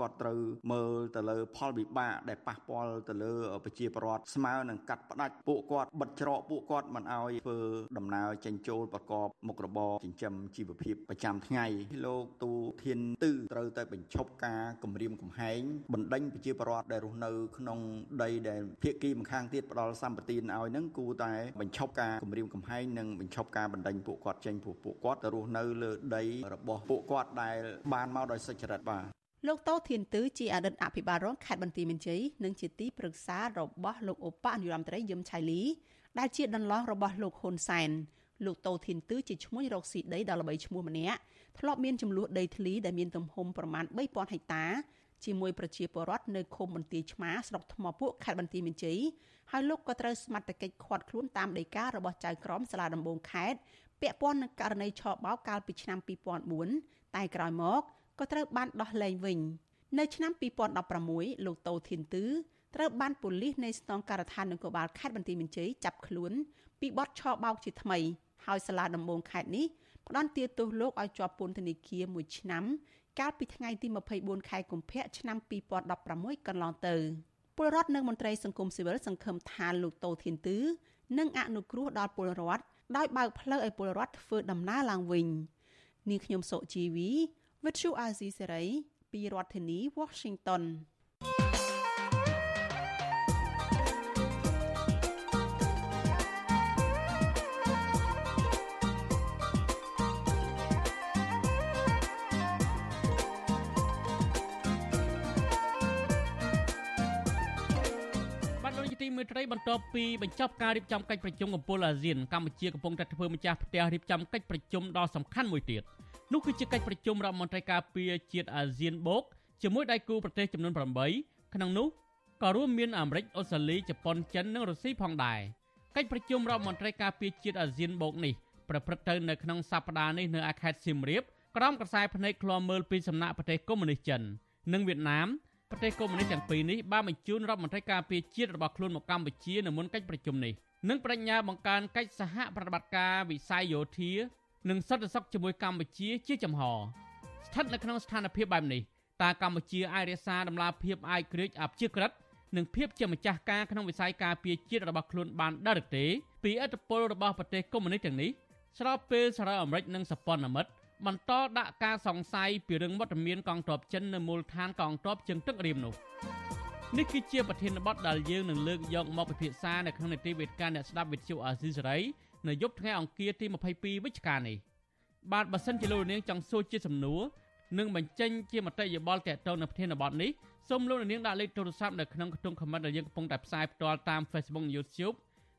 គាត់ត្រូវមើលទៅលើផលវិបាកដែលប៉ះពាល់ទៅលើប្រជាពលរដ្ឋស្មើនឹងកាត់ផ្ដាច់ពួកគាត់បិទច្រកពួកគាត់មិនឲ្យធ្វើដំណើរចេញចូលប្រកបមុខរបរចិញ្ចឹមជីវភាពប្រចាំថ្ងៃលោកទូធានទឺត្រូវតែបញ្ឈប់ការគម្រាមកំហែងបណ្ដេញប្រជាពលរដ្ឋដែលរស់នៅក្នុងដីដែលភៀកគីម្ខាងទៀតផ្ដាល់សម្បត្តិឲ្យនឹងគូតែបញ្ឈប់ការគម្រាមកំហែងនិងបញ្ឈប់ការបណ្ដេញពួកគាត់ចេញព្រោះពួកគាត់ទៅរស់នៅលើដីរបស់ពួកគាត់ដែលបានមកដោយសុចរិតបាទលោកតូធានទឺជាអតីតអភិបាលរងខេត្តបន្ទាយមានជ័យនិងជាទីប្រឹក្សារបស់លោកឧបនាយករដ្ឋមន្ត្រីយឹមឆៃលីដែលជាដន្លោះរបស់លោកហ៊ុនសែនលោកតូធានទឺជាឈ្មោះរកស៊ីដីដល់ល្បីឈ្មោះម្នាក់ធ្លាប់មានចំនួនដីធ្លីដែលមានទំហំប្រមាណ3000ហិកតាជាមួយប្រជាពលរដ្ឋនៅឃុំបន្ទាយឆ្មាស្រុកថ្មពួកខេត្តបន្ទាយមានជ័យហើយលោកក៏ត្រូវសមត្ថកិច្ចឃាត់ខ្លួនតាមដីការបស់ចៅក្រមសាលាដំបងខេត្ត ពាក់ព័ន្ធនឹងករណីឆបោកកាលពីឆ្នាំ2004តែក្រោយមកក៏ត្រូវបានដោះលែងវិញ នៅឆ្នាំ2016លោកតូធានទឺត្រូវបានប៉ូលីសនៃស្នងការដ្ឋាននគរបាលខេត្តបន្ទាយមានជ័យចាប់ខ្លួនពីបទឆបោកជាថ្មីហើយសាលាដំបងខេត្តនេះផ្ដន្ទាទោសលោកឲ្យជាប់ពន្ធនាគារ1ឆ្នាំ កាលពីថ្ងៃទី24ខែកុម្ភៈឆ្នាំ2016កន្លងទៅពលរដ្ឋនិងមន្ត្រីសង្គមស៊ីវិលសង្ឃឹមថាលោកតូធានទឺនឹងអនុគ្រោះដល់ពលរដ្ឋ ដោយបើកផ្លូវឲ្យពលរដ្ឋធ្វើដំណើរឡើងវិញនាងខ្ញុំសុជីវី With you Azizi Serai ពីរដ្ឋធានី Washington ទីមេត្រីបន្ទាប់ពីបញ្ចប់ការរៀបចំកិច្ចប្រជុំកំពូលអាស៊ានកម្ពុជាកំពុងតែធ្វើម្ចាស់ផ្ទះរៀបចំកិច្ចប្រជុំដ៏សំខាន់មួយទៀតនោះគឺជាកិច្ចប្រជុំរដ្ឋមន្ត្រីការពារជាតិអាស៊ានបូកជាមួយដៃគូប្រទេសចំនួន8ក្នុងនោះក៏រួមមានអាមេរិកអូស្ត្រាលីជប៉ុនចិននិងរុស្ស៊ីផងដែរកិច្ចប្រជុំរដ្ឋមន្ត្រីការពារជាតិអាស៊ានបូកនេះប្រព្រឹត្តទៅនៅក្នុងសប្តាហ៍នេះនៅឯខេត្តសៀមរាបក្រោមក្រសែភ្នែកឃ្លាំមើលពីសំណាក់ប្រទេសកុម្មុយនីសចិននិងវៀតណាម ប្រទេសកុម្មុយនីសទាំងពីរនេះបានបញ្ជូនរដ្ឋមន្ត្រីការពារជាតិរបស់ខ្លួនមកកម្ពុជានៅមុនកិច្ចប្រជុំនេះនិងបញ្ញាបង្កើនកិច្ចសហប្រតិបត្តិការវិស័យយោធានិងសន្តិសុខជាមួយកម្ពុជាជាចំហស្ថិតនៅក្នុងស្ថានភាពបែបនេះតើកម្ពុជាអាចរក្សាដំណាភាពឯករាជ្យអព្យាក្រឹតនិងភាពជាម្ចាស់ការក្នុងវិស័យការពារជាតិរបស់ខ្លួនបានដែរឬទេពីឥទ្ធិពលរបស់ប្រទេសកុម្មុយនីសទាំងនេះស្របពេលសហរដ្ឋអាមេរិកនិងសប៉ុនអាមិត្ត បន្តដាក់ការសង្ស័យពីរឿងវត្តមានកងទ័ពចិននៅមូលដ្ឋានកងទ័ពជើងទឹករៀមនោះនេះគឺជាប្រធានបទដែលយើងនឹងលើកយកមកពិភាក្សានៅក្នុងនីតិវេទិកាអ្នកស្ដាប់វិទ្យុអាស៊ីសេរីនៅយប់ថ្ងៃអង្គារទី22វិច្ឆិកានេះបាទបើសិនជាលោកនាងចង់សួរជាសំណួរនិងបញ្ចេញជាមតិយោបល់ទាក់ទងនឹងប្រធានបទនេះសូមលោកនាងដាក់លេខទូរស័ព្ទនៅក្នុងខ្ទង់ comment ដែលយើងកំពុងតែផ្សាយផ្ទាល់តាម Facebook YouTube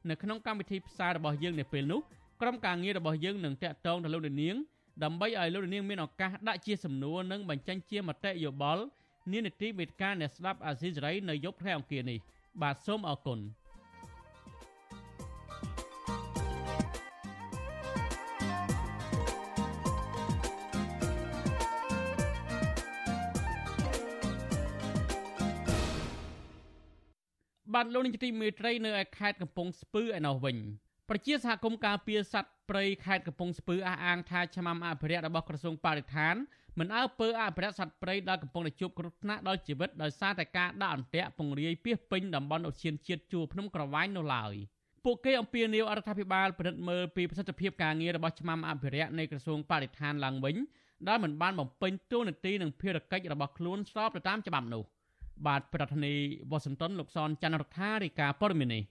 នៅក្នុងកម្មវិធីផ្សាយរបស់យើងនៅពេលនេះក្រុមការងាររបស់យើងនឹងតាក់ទងទៅលោកនាង ដើម្បីឲ្យលោកនាងមានឱកាសដាក់ជាសំណួរនិងបញ្ចេញជាមតិយោបល់នានីតិវេទិកាអ្នកស្ដាប់អាស៊ីសេរីនៅយប់ថ្ងៃអង្គារនេះបាទសូមអរគុណបានលោកនាយកទីមេត្រីនៅឯខេត្តកំពង់ស្ពឺឯណោះវិញ ប្រជាសហគមន៍ការពារសត្វព្រៃខេត្តកំពង់ស្ពឺអះអាងថាឆ្មាំអភិរក្សរបស់ក្រសួងបរិស្ថានមិនអើពើអភិរក្សសត្វព្រៃដែលកំពុងតែជួបគ្រោះថ្នាក់ដល់ជីវិតដោយសារតែការដាក់អន្ទាក់ពង្រាយពីពេញតំបន់អូសៀនជាតិជួរភ្នំក្រវាញនោះឡើយពួកគេអំពាវនាវអរដ្ឋាភិបាលពិនិត្យមើលពីប្រសិទ្ធភាពការងាររបស់ឆ្មាំអភិរក្សនៃក្រសួងបរិស្ថានឡើងវិញដែលមិនបានបំពេញតួនាទីនិងភារកិច្ចរបស់ខ្លួនស្របទៅតាមច្បាប់នោះបាទប្រធានាធិបតីវ៉ាស៊ីនតោនលោកសនច័ន្ទរដ្ឋារាយការណ៍ព័ត៌មាននេះ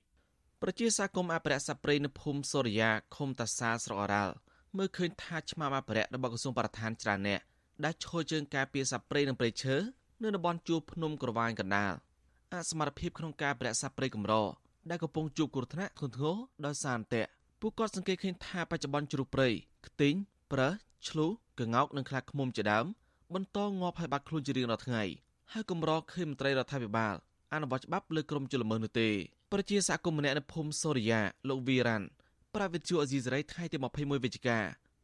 ប្រជាសាគមអភិរក្សសត្វព្រៃនៅភូមិសូរិយាឃុំតាសាស្រុកអរ៉ាល់មើលឃើញថាឆ្មាំអភិរក្សរបស់ក្រសួងបរិស្ថានច្រើនអ្នកដែលឈរជើងការពារសត្វព្រៃនិងព្រៃឈើនៅតំបន់ជួរភ្នំក្រវាញកណ្ដាលអសមត្ថភាពក្នុងការប្រែសត្វព្រៃកម្រដែលកំពុងជួបគ្រោះថ្នាក់ធ្ងន់ធ្ងរដោយសារអន្ទាក់ពួកគាត់សង្កេតឃើញថាបច្ចុប្បន្នជ្រូកព្រៃខ្ទីងប្រើសឆ្លូក្ងោកនិងខ្លាឃ្មុំជាដើមបន្តងាប់ហើយបាត់ខ្លួនជារៀងរាល់ថ្ងៃហើយកម្រឃើញមន្ត្រីរដ្ឋាភិបាលអនុវត្តច្បាប់លើក្រុមជលមើនោះទេប្រជាសហគមន៍ម្នាក់នៅភូមិសូរិយាលោកវីរ៉ាន់ប្រាវិទ្យាអេស៊ីសរ៉ៃថ្ងៃទី21វិច្ឆិកា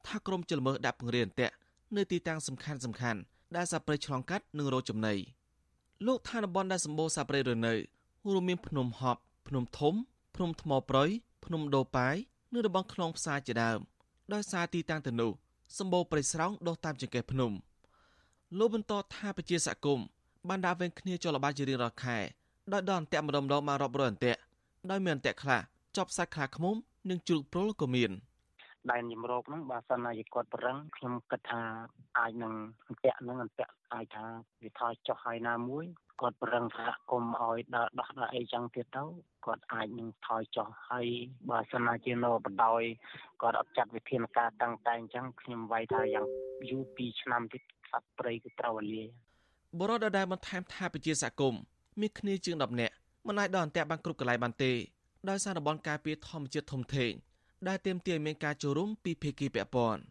ថាក្រុមជលមើដាក់ពង្រាយអន្ទាក់នៅទីតាំងសំខាន់សំខាន់ដែលសាប្រៃឆ្លងកាត់និងរោចំណីលោកថានបនដែលសម្បូរសាប្រៃរនៅរួមមានភ្នំហប់ភ្នំធំភ្នំថ្មប្រយភ្នំដូប៉ាយនិងរបងខ្លងផ្សារជាដើមដោយសារទីតាំងទៅនោះសម្បូរព្រៃស្រោងដុះតាមចង្កេះភ្នំលោកបន្តថាប្រជាសកម្មបានដាក់វេនគ្នាចលបាជារៀងរាល់ខែ ដោយដល់អន្ទាក់ម្ដុំម្ដងមករាប់រយអន្ទាក់ដោយមានអន្ទាក់ខ្លះចប់សាច់ខ្លាឃ្មុំនិងជ្រូកព្រុលក៏មានដែនជំរកហ្នឹងបើសិនណាជាគាត់ប្រឹងខ្ញុំគិតថាអាចនឹងអន្ទាក់ហ្នឹងអន្ទាក់អាចថាវាថយចុះហើយណាមួយគាត់ប្រឹងសហគមន៍ឲ្យដើរដោះដើរអីចឹងទៀតទៅគាត់អាចនឹងថយចុះហើយបើសិនណាជានៅបដ ாய் គាត់អត់ចាត់វិធានការតាំងតែអញ្ចឹងខ្ញុំវាយថាយ៉ាងយូរ2ឆ្នាំទៀតសត្វព្រៃគឺត្រូវលាបរោះដែលបន្ថែមថាប្រជាសហគមន៍ មានគ្នាជាង10នាក់មិនអាចដល់អន្ទាក់បានគ្រប់កន្លែងបានទេដោយសារតំបន់ការពារធម្មជាតិធំធេងដែលទាមទារឲ្យមានការចូលរួមពីភាគីពាក់ព័ន្ធ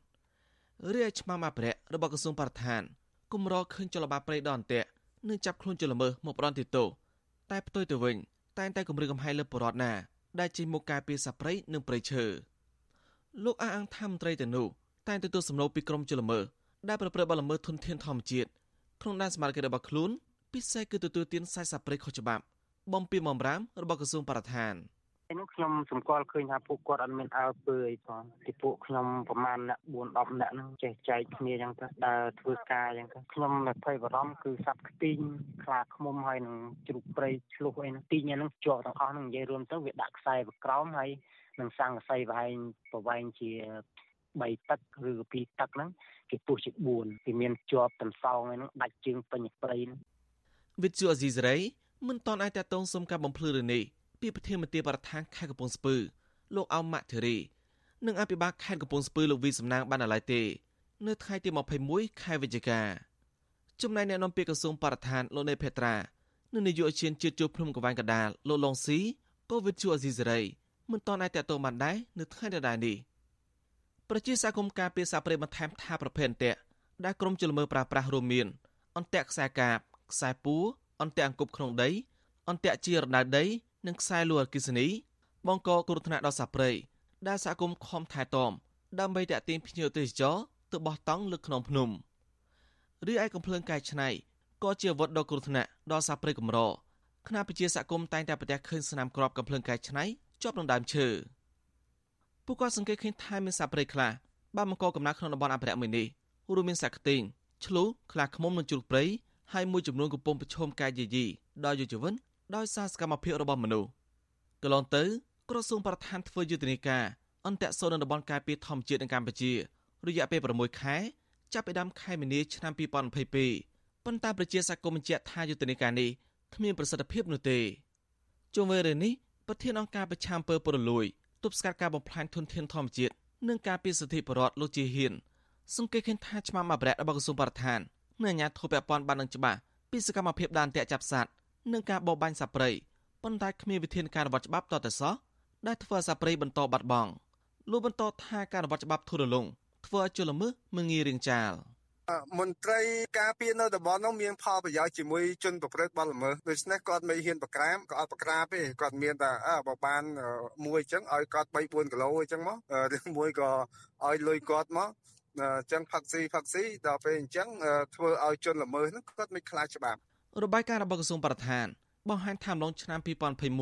រាជឆ្មាំអភិរក្សរបស់ក្រសួងបរិស្ថានគម្រឃើញចលនាព្រៃដល់អន្ទាក់និងចាប់ខ្លួនជនល្មើសមកផ្ដន់ទោសតែផ្ទុយទៅវិញតែងតែគម្រាមកំហែងលើបរដ្ឋណាដែលចេញមកការពារសព្រៃនិងព្រៃឈើលោកអះអាងថាមន្ត្រីទៅនោះតែងទទួលសំណូមពីក្រមជនល្មើសដែលប្រព្រឹត្តបទល្មើសធនធានធម្មជាតិក្នុងដែនសមត្ថកិច្ចរបស់ខ្លួន ពិសេសគឺទទួលទានសាច់សព្រៃខុសច្បាប់ បំពីបំរាមរបស់ក្រសួងបរិស្ថានឯនោះខ្ញុំសម្គាល់ឃើញថាពួកគាត់អត់មានអើពើអីផងទីពួកខ្ញុំប្រហែលអ្នក4 10អ្នកហ្នឹងចេះចែកគ្នាអញ្ចឹងទៅដើរធ្វើការអញ្ចឹងទៅខ្ញុំភ័យបារម្ភគឺសัตว์ខ្ទីងខ្លាឃ្មុំហើយនឹងជ្រូកព្រៃឆ្លុះអីហ្នឹងទីញហ្នឹងជាប់ទាំងអស់ហ្នឹងនិយាយរួមទៅវាដាក់ខ្សែបក្រោមហើយនឹងសង្កសីប្រហែលប្រវែងជា3ទឹកឬ2ទឹកហ្នឹងគេពុះជា4គេមានជាប់តំសងហ្នឹងដាច់ជើងពេញព្រៃហ្នឹង វិទ្យុអេស៊ីសរ៉ៃមិនតន់អាចតតងសុំការបំភ្លឺរឿងនេះពីប្រធានមន្ត្រីបរដ្ឋានខេត្តកំពង់ស្ពឺលោកអោមម៉ាក់ធីរីនិងអភិបាលខេត្តកំពង់ស្ពឺលោកវីសំណាងបានឡើយទេនៅថ្ងៃទី21ខែវិច្ឆិកាចំណែកអ្នកនាំពាក្យក្រសួងបរិស្ថានលោកនេភេត្រានិងនាយកអជាតិជាតិជួបភ្នំកវាញ់កដាលលោកឡុងស៊ីក៏វិទ្យុអេស៊ីសេរីមិនតន់អាចតតងបានដែរនៅថ្ងៃដដែលនេះប្រជាសហគមន៍ការពារសាព្រៃបន្ថែមថាប្រភេទអន្ទាក់ដែលក្រុមជលមើប្រើប្រាស់រួមមានអន្ទាក់ខ្សែកាប ខ្សែពួរអន្ទាក់អង្គប់ក្នុងដីអន្ទាក់ជារណ្ដៅដី និងខ្សែលួអគិសនីបង្កគ្រោះថ្នាក់ដល់សាព្រៃដែលសហគមន៍ខំថែទាំដើម្បីតាក់ទាញភ្ញៀវទេសចរទៅបោះតង់លើខ្នងភ្នំរីឯកំភ្លើងកែច្នៃក៏ជាអាវុធដ៏គ្រោះថ្នាក់ដល់សាព្រៃកម្រគណៈប្រជាសហគមន៍តែងតែប្រទះឃើញស្នាមក្របកំភ្លើងកែច្នៃជាប់នឹងដើមឈើពួកគាត់សង្កេតឃើញថាមានសាព្រៃខ្លះបានបង្កកំណើតក្នុងតំបន់អភិរក្សមួយនេះរួមមានសាក់ខ្ទីងឆ្លូខ្លាឃ្មុំនិងជ្រូកព្រៃ ហើយមួយចំនួនកំពុងប្រឈមការយាយីដល់យុវជនដោយសារសកម្មភាពរបស់មនុស្សកន្លងទៅក្រសួងបរិស្ថានធ្វើយុទ្ធនាការអន្តរសូននៅតំបន់ការពារធម្មជាតិនៅកម្ពុជារយៈពេល6ខែចាប់ពីដើមខែមីនាឆ្នាំ2022ប៉ុន្តែប្រជាសកម្មបញ្ជាក់ថាយុទ្ធនាការនេះគ្មានប្រសិទ្ធភាពនោះទេជុំវិញរឿងនេះប្រធានអង្គការប្រឆាំងពើពលលួយទប់ស្កាត់ការបំផ្លាញធនធានធម្មជាតិនិងការពារសិទ្ធិបរិវត្តលោកជាហ៊ានសង្កេតឃើញថាឆ្មាំអភិរក្សរបស់ក្រសួងបរិស្ថាន និងអាជ្ញាធរពាក់ព័ន្ធបាននឹងច្បាស់ពីសកម្មភាពដានតាក់ចាប់សត្វនិងការបរបាញ់សត្វព្រៃប៉ុន្តែគ្មានវិធានការរបស់ច្បាប់តតែសោះដែលធ្វើឲ្យសត្វព្រៃបន្តបាត់បង់លោកបន្តថាការរបស់ច្បាប់ធូររលុងធ្វើឲ្យជលមើមិនងាយរៀងចាលមន្ត្រីការពារនៅតំបន់នោះមានផលប្រយោជន៍ជាមួយជនប្រព្រឹត្តបទល្មើសដូច្នេះគាត់មិនហ៊ានប្រក្រាមក៏អត់ប្រក្រាបទេគាត់មានតែអើបើបានមួយអញ្ចឹងឲ្យគាត់3 4គីឡូអញ្ចឹងមកឬមួយក៏ឲ្យលុយគាត់មក អញ្ចឹងផឹកស៊ីផឹកស៊ីដល់ពេលអញ្ចឹងធ្វើឲ្យជនល្មើសហ្នឹងគាត់មិនខ្លាចច្បាប់របាយការណ៍របស់ក្រសួងបរិស្ថានបង្ហាញថាអំឡុងឆ្នាំ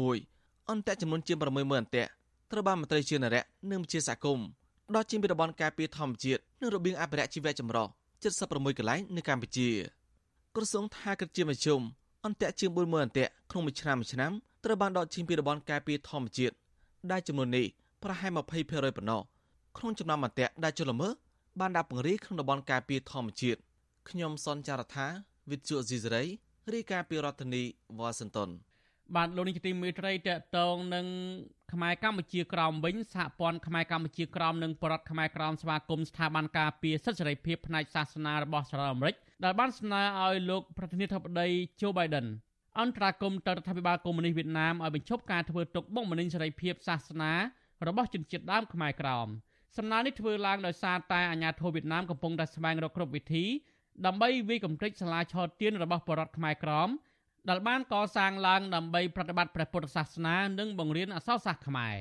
2021អន្តៈចំនួនជាង60000អន្តៈត្រូវបានមន្ត្រីជានរៈនិងជាសហគមន៍ដកចេញពីតំបន់ការពារធម្មជាតិនិងរបៀងអភិរក្សជីវៈចម្រុះ76កន្លែងនៅកម្ពុជាក្រសួងថាគិតជាមធ្យមអន្តៈជាង40000អន្តៈក្នុងមួយឆ្នាំមួយឆ្នាំត្រូវបានដកចេញពីតំបន់ការពារធម្មជាតិដែលចំនួននេះប្រហែល20%ប៉ុណ្ណោះក្នុងចំណោមអន្តៈដែលជលមើ បានដាក់ពង្រាយក្នុងតំបន់ការពារធម្មជាតិខ្ញុំសនចាររថាវិទ្យុអេស៊ីសេរីរាយការណ៍ពីរដ្ឋធានីវ៉ាស៊ីនតោនបាទលោកនាយកទីមេត្រីតកតងនឹងខ្មែរកម្ពុជាក្រោមវិញសហព័ន្ធខ្មែរកម្ពុជាក្រោមនិងបរដ្ឋខ្មែរក្រោមស្វាគមន៍ស្ថាប័នការពារសិទ្ធិសេរីភាពផ្នែកសាសនារបស់សហរដ្ឋអាមេរិកដែលបានស្នើឲ្យលោកប្រធានាធិបតី Joe Biden អន្តរាគមន៍ទៅរដ្ឋាភិបាលកុម្មុយនីសវៀតណាមឲ្យបញ្ឈប់ការធ្វើទុកបុកម្នេញសេរីភាពសាសនារបស់ជនជាតិដើមខ្មែរក្រោម សំណើនេះធ្វើឡើងដោយសារតែអាញាធរវៀតណាមកំពុងតែស្វែងរកគ្រប់វិធីដើម្បីវាយកំទេចសាលាឆោទៀនរបស់បរតខ្មែរក្រមដែលបានកសាងឡើងដើម្បីប្រតិបត្តិព្រះពុទ្ធសាសនា និងបង្រៀនអក្សរសាស្ត្រខ្មែរ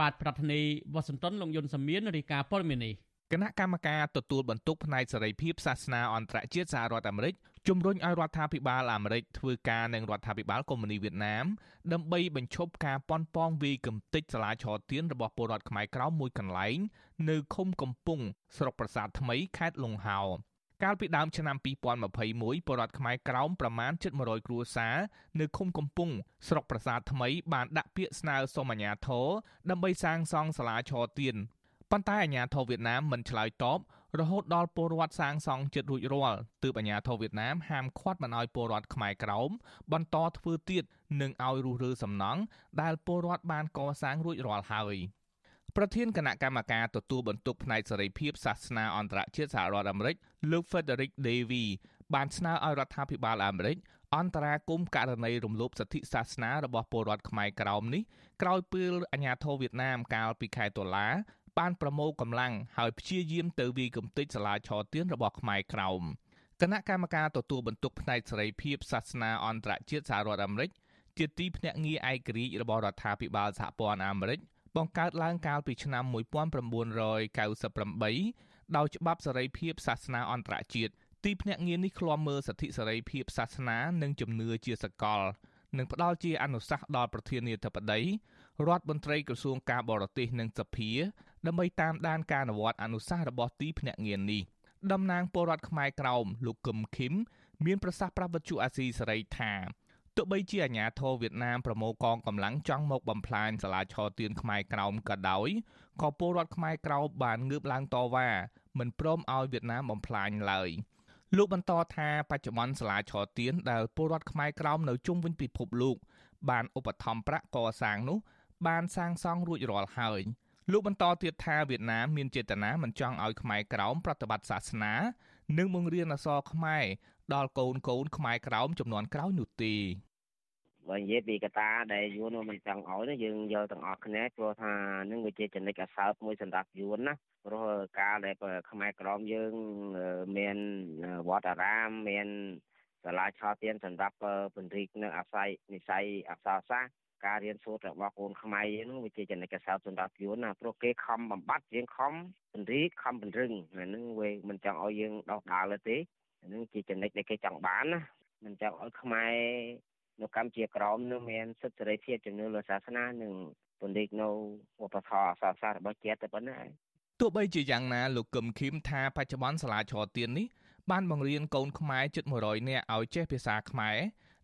បាទប្រធានីវ៉ាស៊ីនតោនលោកយុនសាមៀនរាយការណ៍ព័ត៌មាននេះគណៈកម្មការទទួលបន្ទុកផ្នែកសេរីភាពសាសនាអន្តរជាតិសហរដ្ឋអាមេរិក ជំរុញឲ្យរដ្ឋាភិបាលអាមេរិកធ្វើការនឹងរដ្ឋាភិបាលកុម្មុយនីសវៀតណាមដើម្បីបញ្ឈប់ការប៉ុនប៉ងវាយកំទេចសាលាឆទានរបស់ពលរដ្ឋខ្មែរក្រោមមួយកន្លែង នៅឃុំកំពុងស្រុកប្រាសាទថ្មីខេត្តលង្ហោកាលពីដើមឆ្នាំ2021ពលរដ្ឋខ្មែរក្រោមប្រមាណ700គ្រួសារនៅឃុំកំពុងស្រុកប្រាសាទថ្មីបានដាក់ពាក្យស្នើសុំអាជ្ញាធរដើម្បីសាងសង់សាលាឆទានប៉ុន្តែអាជ្ញាធរវៀតណាមមិនឆ្លើយតប រហូតដល់ពលរដ្ឋសាងសង់ចិត្តរួចរាល់ទើបអាជ្ញាធរវៀតណាមហាមឃាត់មិនឲ្យពលរដ្ឋខ្មែរក្រោមបន្តធ្វើទៀតនិងឲ្យរុះរើសំណង់ដែលពលរដ្ឋបានកសាងរួចរាល់ហើយប្រធានគណៈកម្មការទទួលបន្ទុកផ្នែកសេរីភាពសាសនាអន្តរជាតិសហរដ្ឋអាមេរិកលោក Frederick Davy បានស្នើឲ្យរដ្ឋាភិបាលអាមេរិកអន្តរាគមករណីរំលោភសិទ្ធិសាសនារបស់ពលរដ្ឋខ្មែរក្រោមនេះក្រោយពេលអាញាធរវៀតណាមកាលពីខែតុលា បានប្រមូលកម្លាំងហើយព្យាយាមទៅវាយគំទេចសាលាឆទានរបស់ខ្មែរក្រោមគណៈកម្មការទទួលបន្ទុកផ្នែកសេរីភាពសាសនាអន្តរជាតិសហរដ្ឋអាមេរិកជាទីភ្នាក់ងារឯករាជ្យរបស់រដ្ឋាភិបាលសហព័ន្ធអាមេរិកបង្កើតឡើងកាលពីឆ្នាំ1998ដោយច្បាប់សេរីភាពសាសនាអន្តរជាតិទីភ្នាក់ងារនេះឃ្លាំមើលសិទ្ធិសេរីភាពសាសនានិងជំនឿជាសកលនិងផ្ដល់ជាអនុសាសន៍ដល់ប្រធានាធិបតីរដ្ឋមន្ត្រីក្រសួងការបរទេសនិងសភា ដើម្បីតាមដានការអនុវត្តអនុសាសន៍របស់ទីភ្នាក់ងារនេះតំណាងពលរដ្ឋខ្មែរក្រោមលោកកឹមឃឹមមានប្រសាសន៍ប្រាប់វិទ្យុអាស៊ីសេរីថាទោះបីជាអាញាធរវៀតណាមប្រមូលកងកម្លាំងចង់មកបំផ្លាញសាលាឆទានខ្មែរក្រោមក៏ដោយក៏ពលរដ្ឋខ្មែរក្រោមបានងើបឡើងតវ៉ាមិនព្រមឲ្យវៀតណាមបំផ្លាញឡើយលោកបន្តថាបច្ចុប្បន្នសាលាឆទានដែលពលរដ្ឋខ្មែរក្រោមនៅជុំវិញពិភពលោកបានឧបត្ថម្ភប្រាក់កសាងនោះបានសាងសង់រួចរាល់ហើយ លោកបន្តទៀតថាវៀតណាមមានចេតនាមិនចង់ឲ្យខ្មែរក្រោមប្រតិបត្តិសាសនា និងបង្រៀនអក្សរខ្មែរដល់កូនកូនខ្មែរក្រោមចំនួនក្រោយនោះទេបើនិយាយពីកតាដែលយួនមិនចង់ឲ្យយើងយកទាំងអស់គ្នាព្រោះថានឹងវាជាចំណុចអសើបមួយសម្រាប់យួនណាព្រោះការដែលខ្មែរក្រមយើងមានវត្តអារាមមានសាលាឆោទៀនសម្រាប់ពន្រីកនៅអាស្រ័យនិស័យអក្សរសាស្ត្រ ការរៀនសូត្ររបស់កូនខ្មែរយើងនោះវាជាចំណុចកសោតសម្រាប់យួនណាព្រោះគេខំបំបត្តិយើងខំពន្រីកខំពង្រឹងអានឹងវាមិនចង់ឲ្យយើងដោះដាល់ទេអានឹងជាចំណុចដែលគេចង់បានណាមិនចង់ឲ្យខ្មែរនៅកម្ពុជាក្រមនឹងមានសិទ្ធិសេរីភាពជំនឿលើសាសនានិងពន្រីកនៅវប្បធម៌អក្សរសាស្ត្ររបស់ជាតិតែប៉ុណ្ណាទោះបីជាយ៉ាងណាលោកកឹមឃីមថាបច្ចុប្បន្នសាលាឆទាននេះបានបង្រៀនកូនខ្មែរជិត100នាក់ឲ្យចេះភាសាខ្មែរ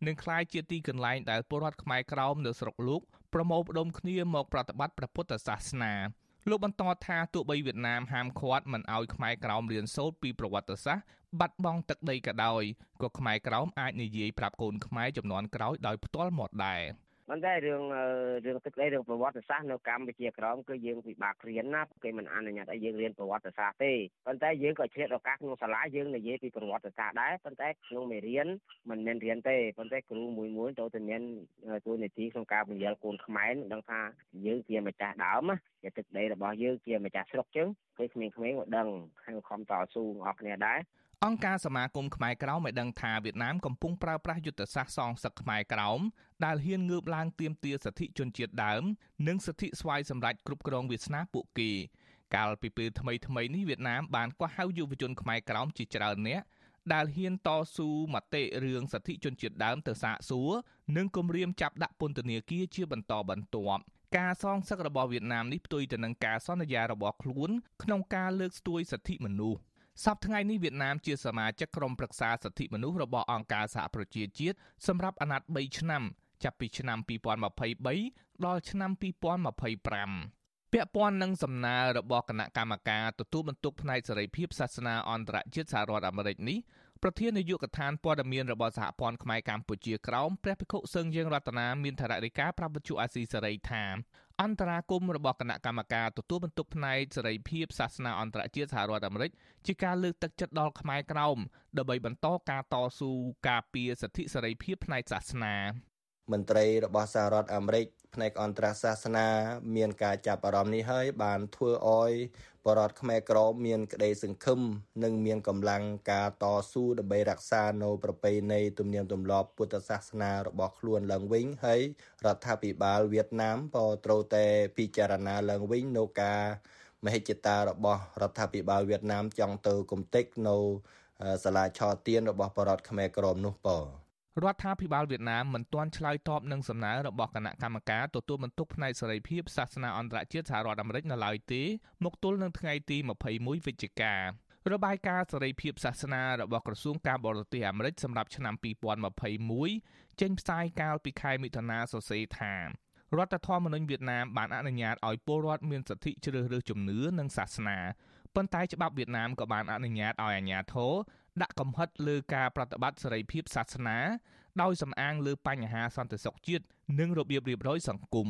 និងក្លាយជាទីកន្លែងដែលពលរដ្ឋខ្មែរក្រោមនៅស្រុកលោកប្រមូលផ្ដុំគ្នាមកប្រតិបត្តិព្រះពុទ្ធសាសនាលោកបន្តថាទោះបីវៀតណាមហាមឃាត់មិនឲ្យខ្មែរក្រោមរៀនសូត្រពីប្រវត្តិសាស្ត្របាត់បង់ទឹកដីក៏ដោយក៏ខ្មែរក្រោមអាចនិយាយប្រាប់កូនខ្មែរចំនួនក្រោយដោយផ្ទាល់មាត់ដែរ។ ប៉ុន្តែរឿងរឿងទឹកដីរឿងប្រវត្តិសាស្ត្រនៅកម្ពុជាក្រោមគឺយើងពិបាករៀនណាគេមិនអនុញ្ញាតឲ្យយើងរៀនប្រវត្តិសាស្ត្រទេប៉ុន្តែយើងក៏ឆ្លៀតឱកាសក្នុងសាលាយើងនិយាយពីប្រវត្តិសាស្ត្រដែរប៉ុន្តែក្នុងមេរៀនមិនមែនរៀនទេប៉ុន្តែគ្រូមួយមួយទៅតែមានទួនាទីក្នុងការបញ្យល់កូនខ្មែរដឹងថាយើងជាម្ចាស់ដើមជាទឹកដីរបស់យើងជាម្ចាស់ស្រុកចឹងពេលក្មេងៗក៏ដឹងហើយខំតស៊ូអស់គ្នាដែរ អង្គការសមាគមខ្មែរក្រោមបានដឹងថាវៀតណាមកំពុងប្រើប្រាស់យុទ្ធសាស្ត្រសងសឹកខ្មែរក្រោមដែលហ៊ានងើបឡើងទាមទារសិទ្ធិជនជាតិដើម និងសិទ្ធិស្វ័យសម្រេចគ្រប់គ្រងវាសនាពួកគេកាលពីពេលថ្មីថ្មីនេះវៀតណាមបានកោះហៅយុវជនខ្មែរក្រោមជាច្រើនអ្នកដែលហ៊ានតស៊ូមតិរឿងសិទ្ធិជនជាតិដើមទៅសាកសួរនិងគម្រាមចាប់ដាក់ពន្ធនាគារជាបន្តបន្ទាប់ការសងសឹករបស់វៀតណាមនេះផ្ទុយទៅនឹងការសន្យារបស់ខ្លួនក្នុងការលើកស្ទួយសិទ្ធិមនុស្ស សប្តាហ៍នេះវៀតណាមជាសមាជិកក្រុមប្រឹក្សាសិទ្ធិមនុស្សរបស់អង្គការសហប្រជាជាតិសម្រាប់អាណត្តិ3ឆ្នាំចាប់ពីឆ្នាំ2023ដល់ឆ្នាំ2025ពាក់ព័ន្ធនឹងសំណើរបស់គណៈកម្មការទទួលបន្ទុកផ្នែកសេរីភាពសាសនាអន្តរជាតិសហរដ្ឋអាមេរិកនេះ ប្រធាននាយកដ្ឋានព័ត៌មានរបស់សហព័ន្ធខ្មែរកម្ពុជាក្រោមព្រះភិក្ខុសឹងយើងរតនាមានថររិកាប្រាប់វិទ្យុអាស៊ីសេរីថាអន្តរាគមរបស់គណៈកម្មការទទួលបន្ទុកផ្នែកសេរីភាពសាសនាអន្តរជាតិសហរដ្ឋអាមេរិកជាការលើកទឹកចិត្តដល់ខ្មែរក្រោមដើម្បីបន្តការតស៊ូការពារសិទ្ធិសេរីភាពផ្នែកសាសនា មន្ត្រីរបស់សហរដ្ឋអាមេរិកផ្នែកអន្តរសាសនា មានការចាប់អារម្មណ៍នេះហើយបានធ្វើឲ្យបរតខ្មែរក្រមមានក្តីសង្ឃឹមនិងមានកម្លាំងការតស៊ូដើម្បីរក្សានៅប្រពៃណីទំនៀមទម្លាប់ពុទ្ធសាសនារបស់ខ្លួនឡើងវិញហើយរដ្ឋាភិបាលវៀតណាមក៏ត្រូវតែពិចារណាឡើងវិញនៅការមហិច្ឆតារបស់រដ្ឋាភិបាលវៀតណាមចង់ទៅគំតិកនៅសាលាឆទានរបស់បរតខ្មែរក្រមនោះប៉ុ រដ្ឋាភិបាលវៀតណាមមិនទាន់ឆ្លើយតបនឹងសំណើរបស់គណៈកម្មការទទួលបន្ទុកផ្នែកសេរីភាពសាសនាអន្តរជាតិសហរដ្ឋអាមេរិកនៅឡើយទេមកទល់នឹងថ្ងៃទី21វិច្ឆិការបាយការណ៍សេរីភាពសាសនារបស់ក្រសួងការបរទេសអាមេរិកសម្រាប់ឆ្នាំ2021ចេញផ្សាយកាលពីខែមិថុនាសរសេរថារដ្ឋធម្មនុញ្ញវៀតណាមបានអនុញ្ញាតឲ្យពលរដ្ឋមានសិទ្ធិជ្រើសរើសជំនឿនិងសាសនាប៉ុន្តែច្បាប់វៀតណាមក៏បានអនុញ្ញាតឲ្យអាជ្ញាធរ ដាក់កំហិតលើការប្រតិបត្តិសេរីភាពសាសនា ដោយសំអាងលើបញ្ហាសន្តិសុខជាតិនិងរបៀបរៀបរយសង្គម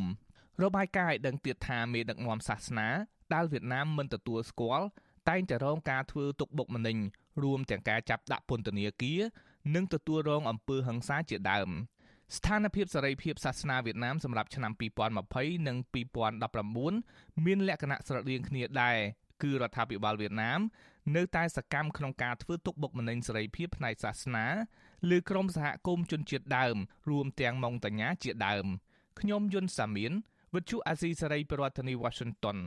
របាយការណ៍ឲ្យដឹងទៀតថាមេដឹកនាំសាសនាដែលវៀតណាមមិនទទួលស្គាល់តែងតែរងការធ្វើទុកបុកម្នេញរួមទាំងការចាប់ដាក់ពន្ធនាគារនិងទទួលរងអំពើហិង្សាជាដើមស្ថានភាពសេរីភាពសាសនាវៀតណាមសម្រាប់ឆ្នាំ2020និង2019មានលក្ខណៈស្រដៀងគ្នាដែរគឺរដ្ឋាភិបាលវៀតណាម នៅតែសកម្មក្នុងការធ្វើទុកបុកម្នេញសេរីភាពផ្នែកសាសនាលើក្រុមសហគមន៍ជនជាតិដើម រួមទាំងម៉ុងតាញាជាដើមខ្ញុំយុនសាមៀនវិទ្យុអាស៊ីសេរីប្រធានាធិបតី Washington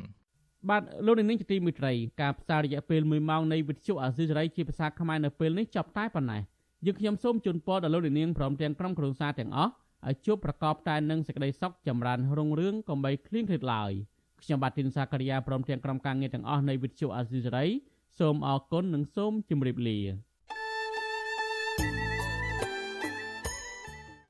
បាទលោកនាងជាទីមេត្រីការផ្សាយរយៈពេល1ម៉ោងនៃវិទ្យុអាស៊ីសេរីជាភាសាខ្មែរនៅពេលនេះចប់តែប៉ុណ្ណេះយើងខ្ញុំសូមជូនពរដល់លោកនាងព្រមទាំងក្រុមគ្រួសារទាំងអស់ឲ្យជួបប្រកបតែនឹងសេចក្តីសុខចម្រើនរុងរឿងកំបីគ្លៀងគ្លេតឡើយខ្ញុំបាទទីនសាករិយាព្រមទាំងក្រុមការងារទាំងអស់នៃវិទ្យុអាស៊ីសេរី សូមអរគុណនិងសូមជម្រាបលា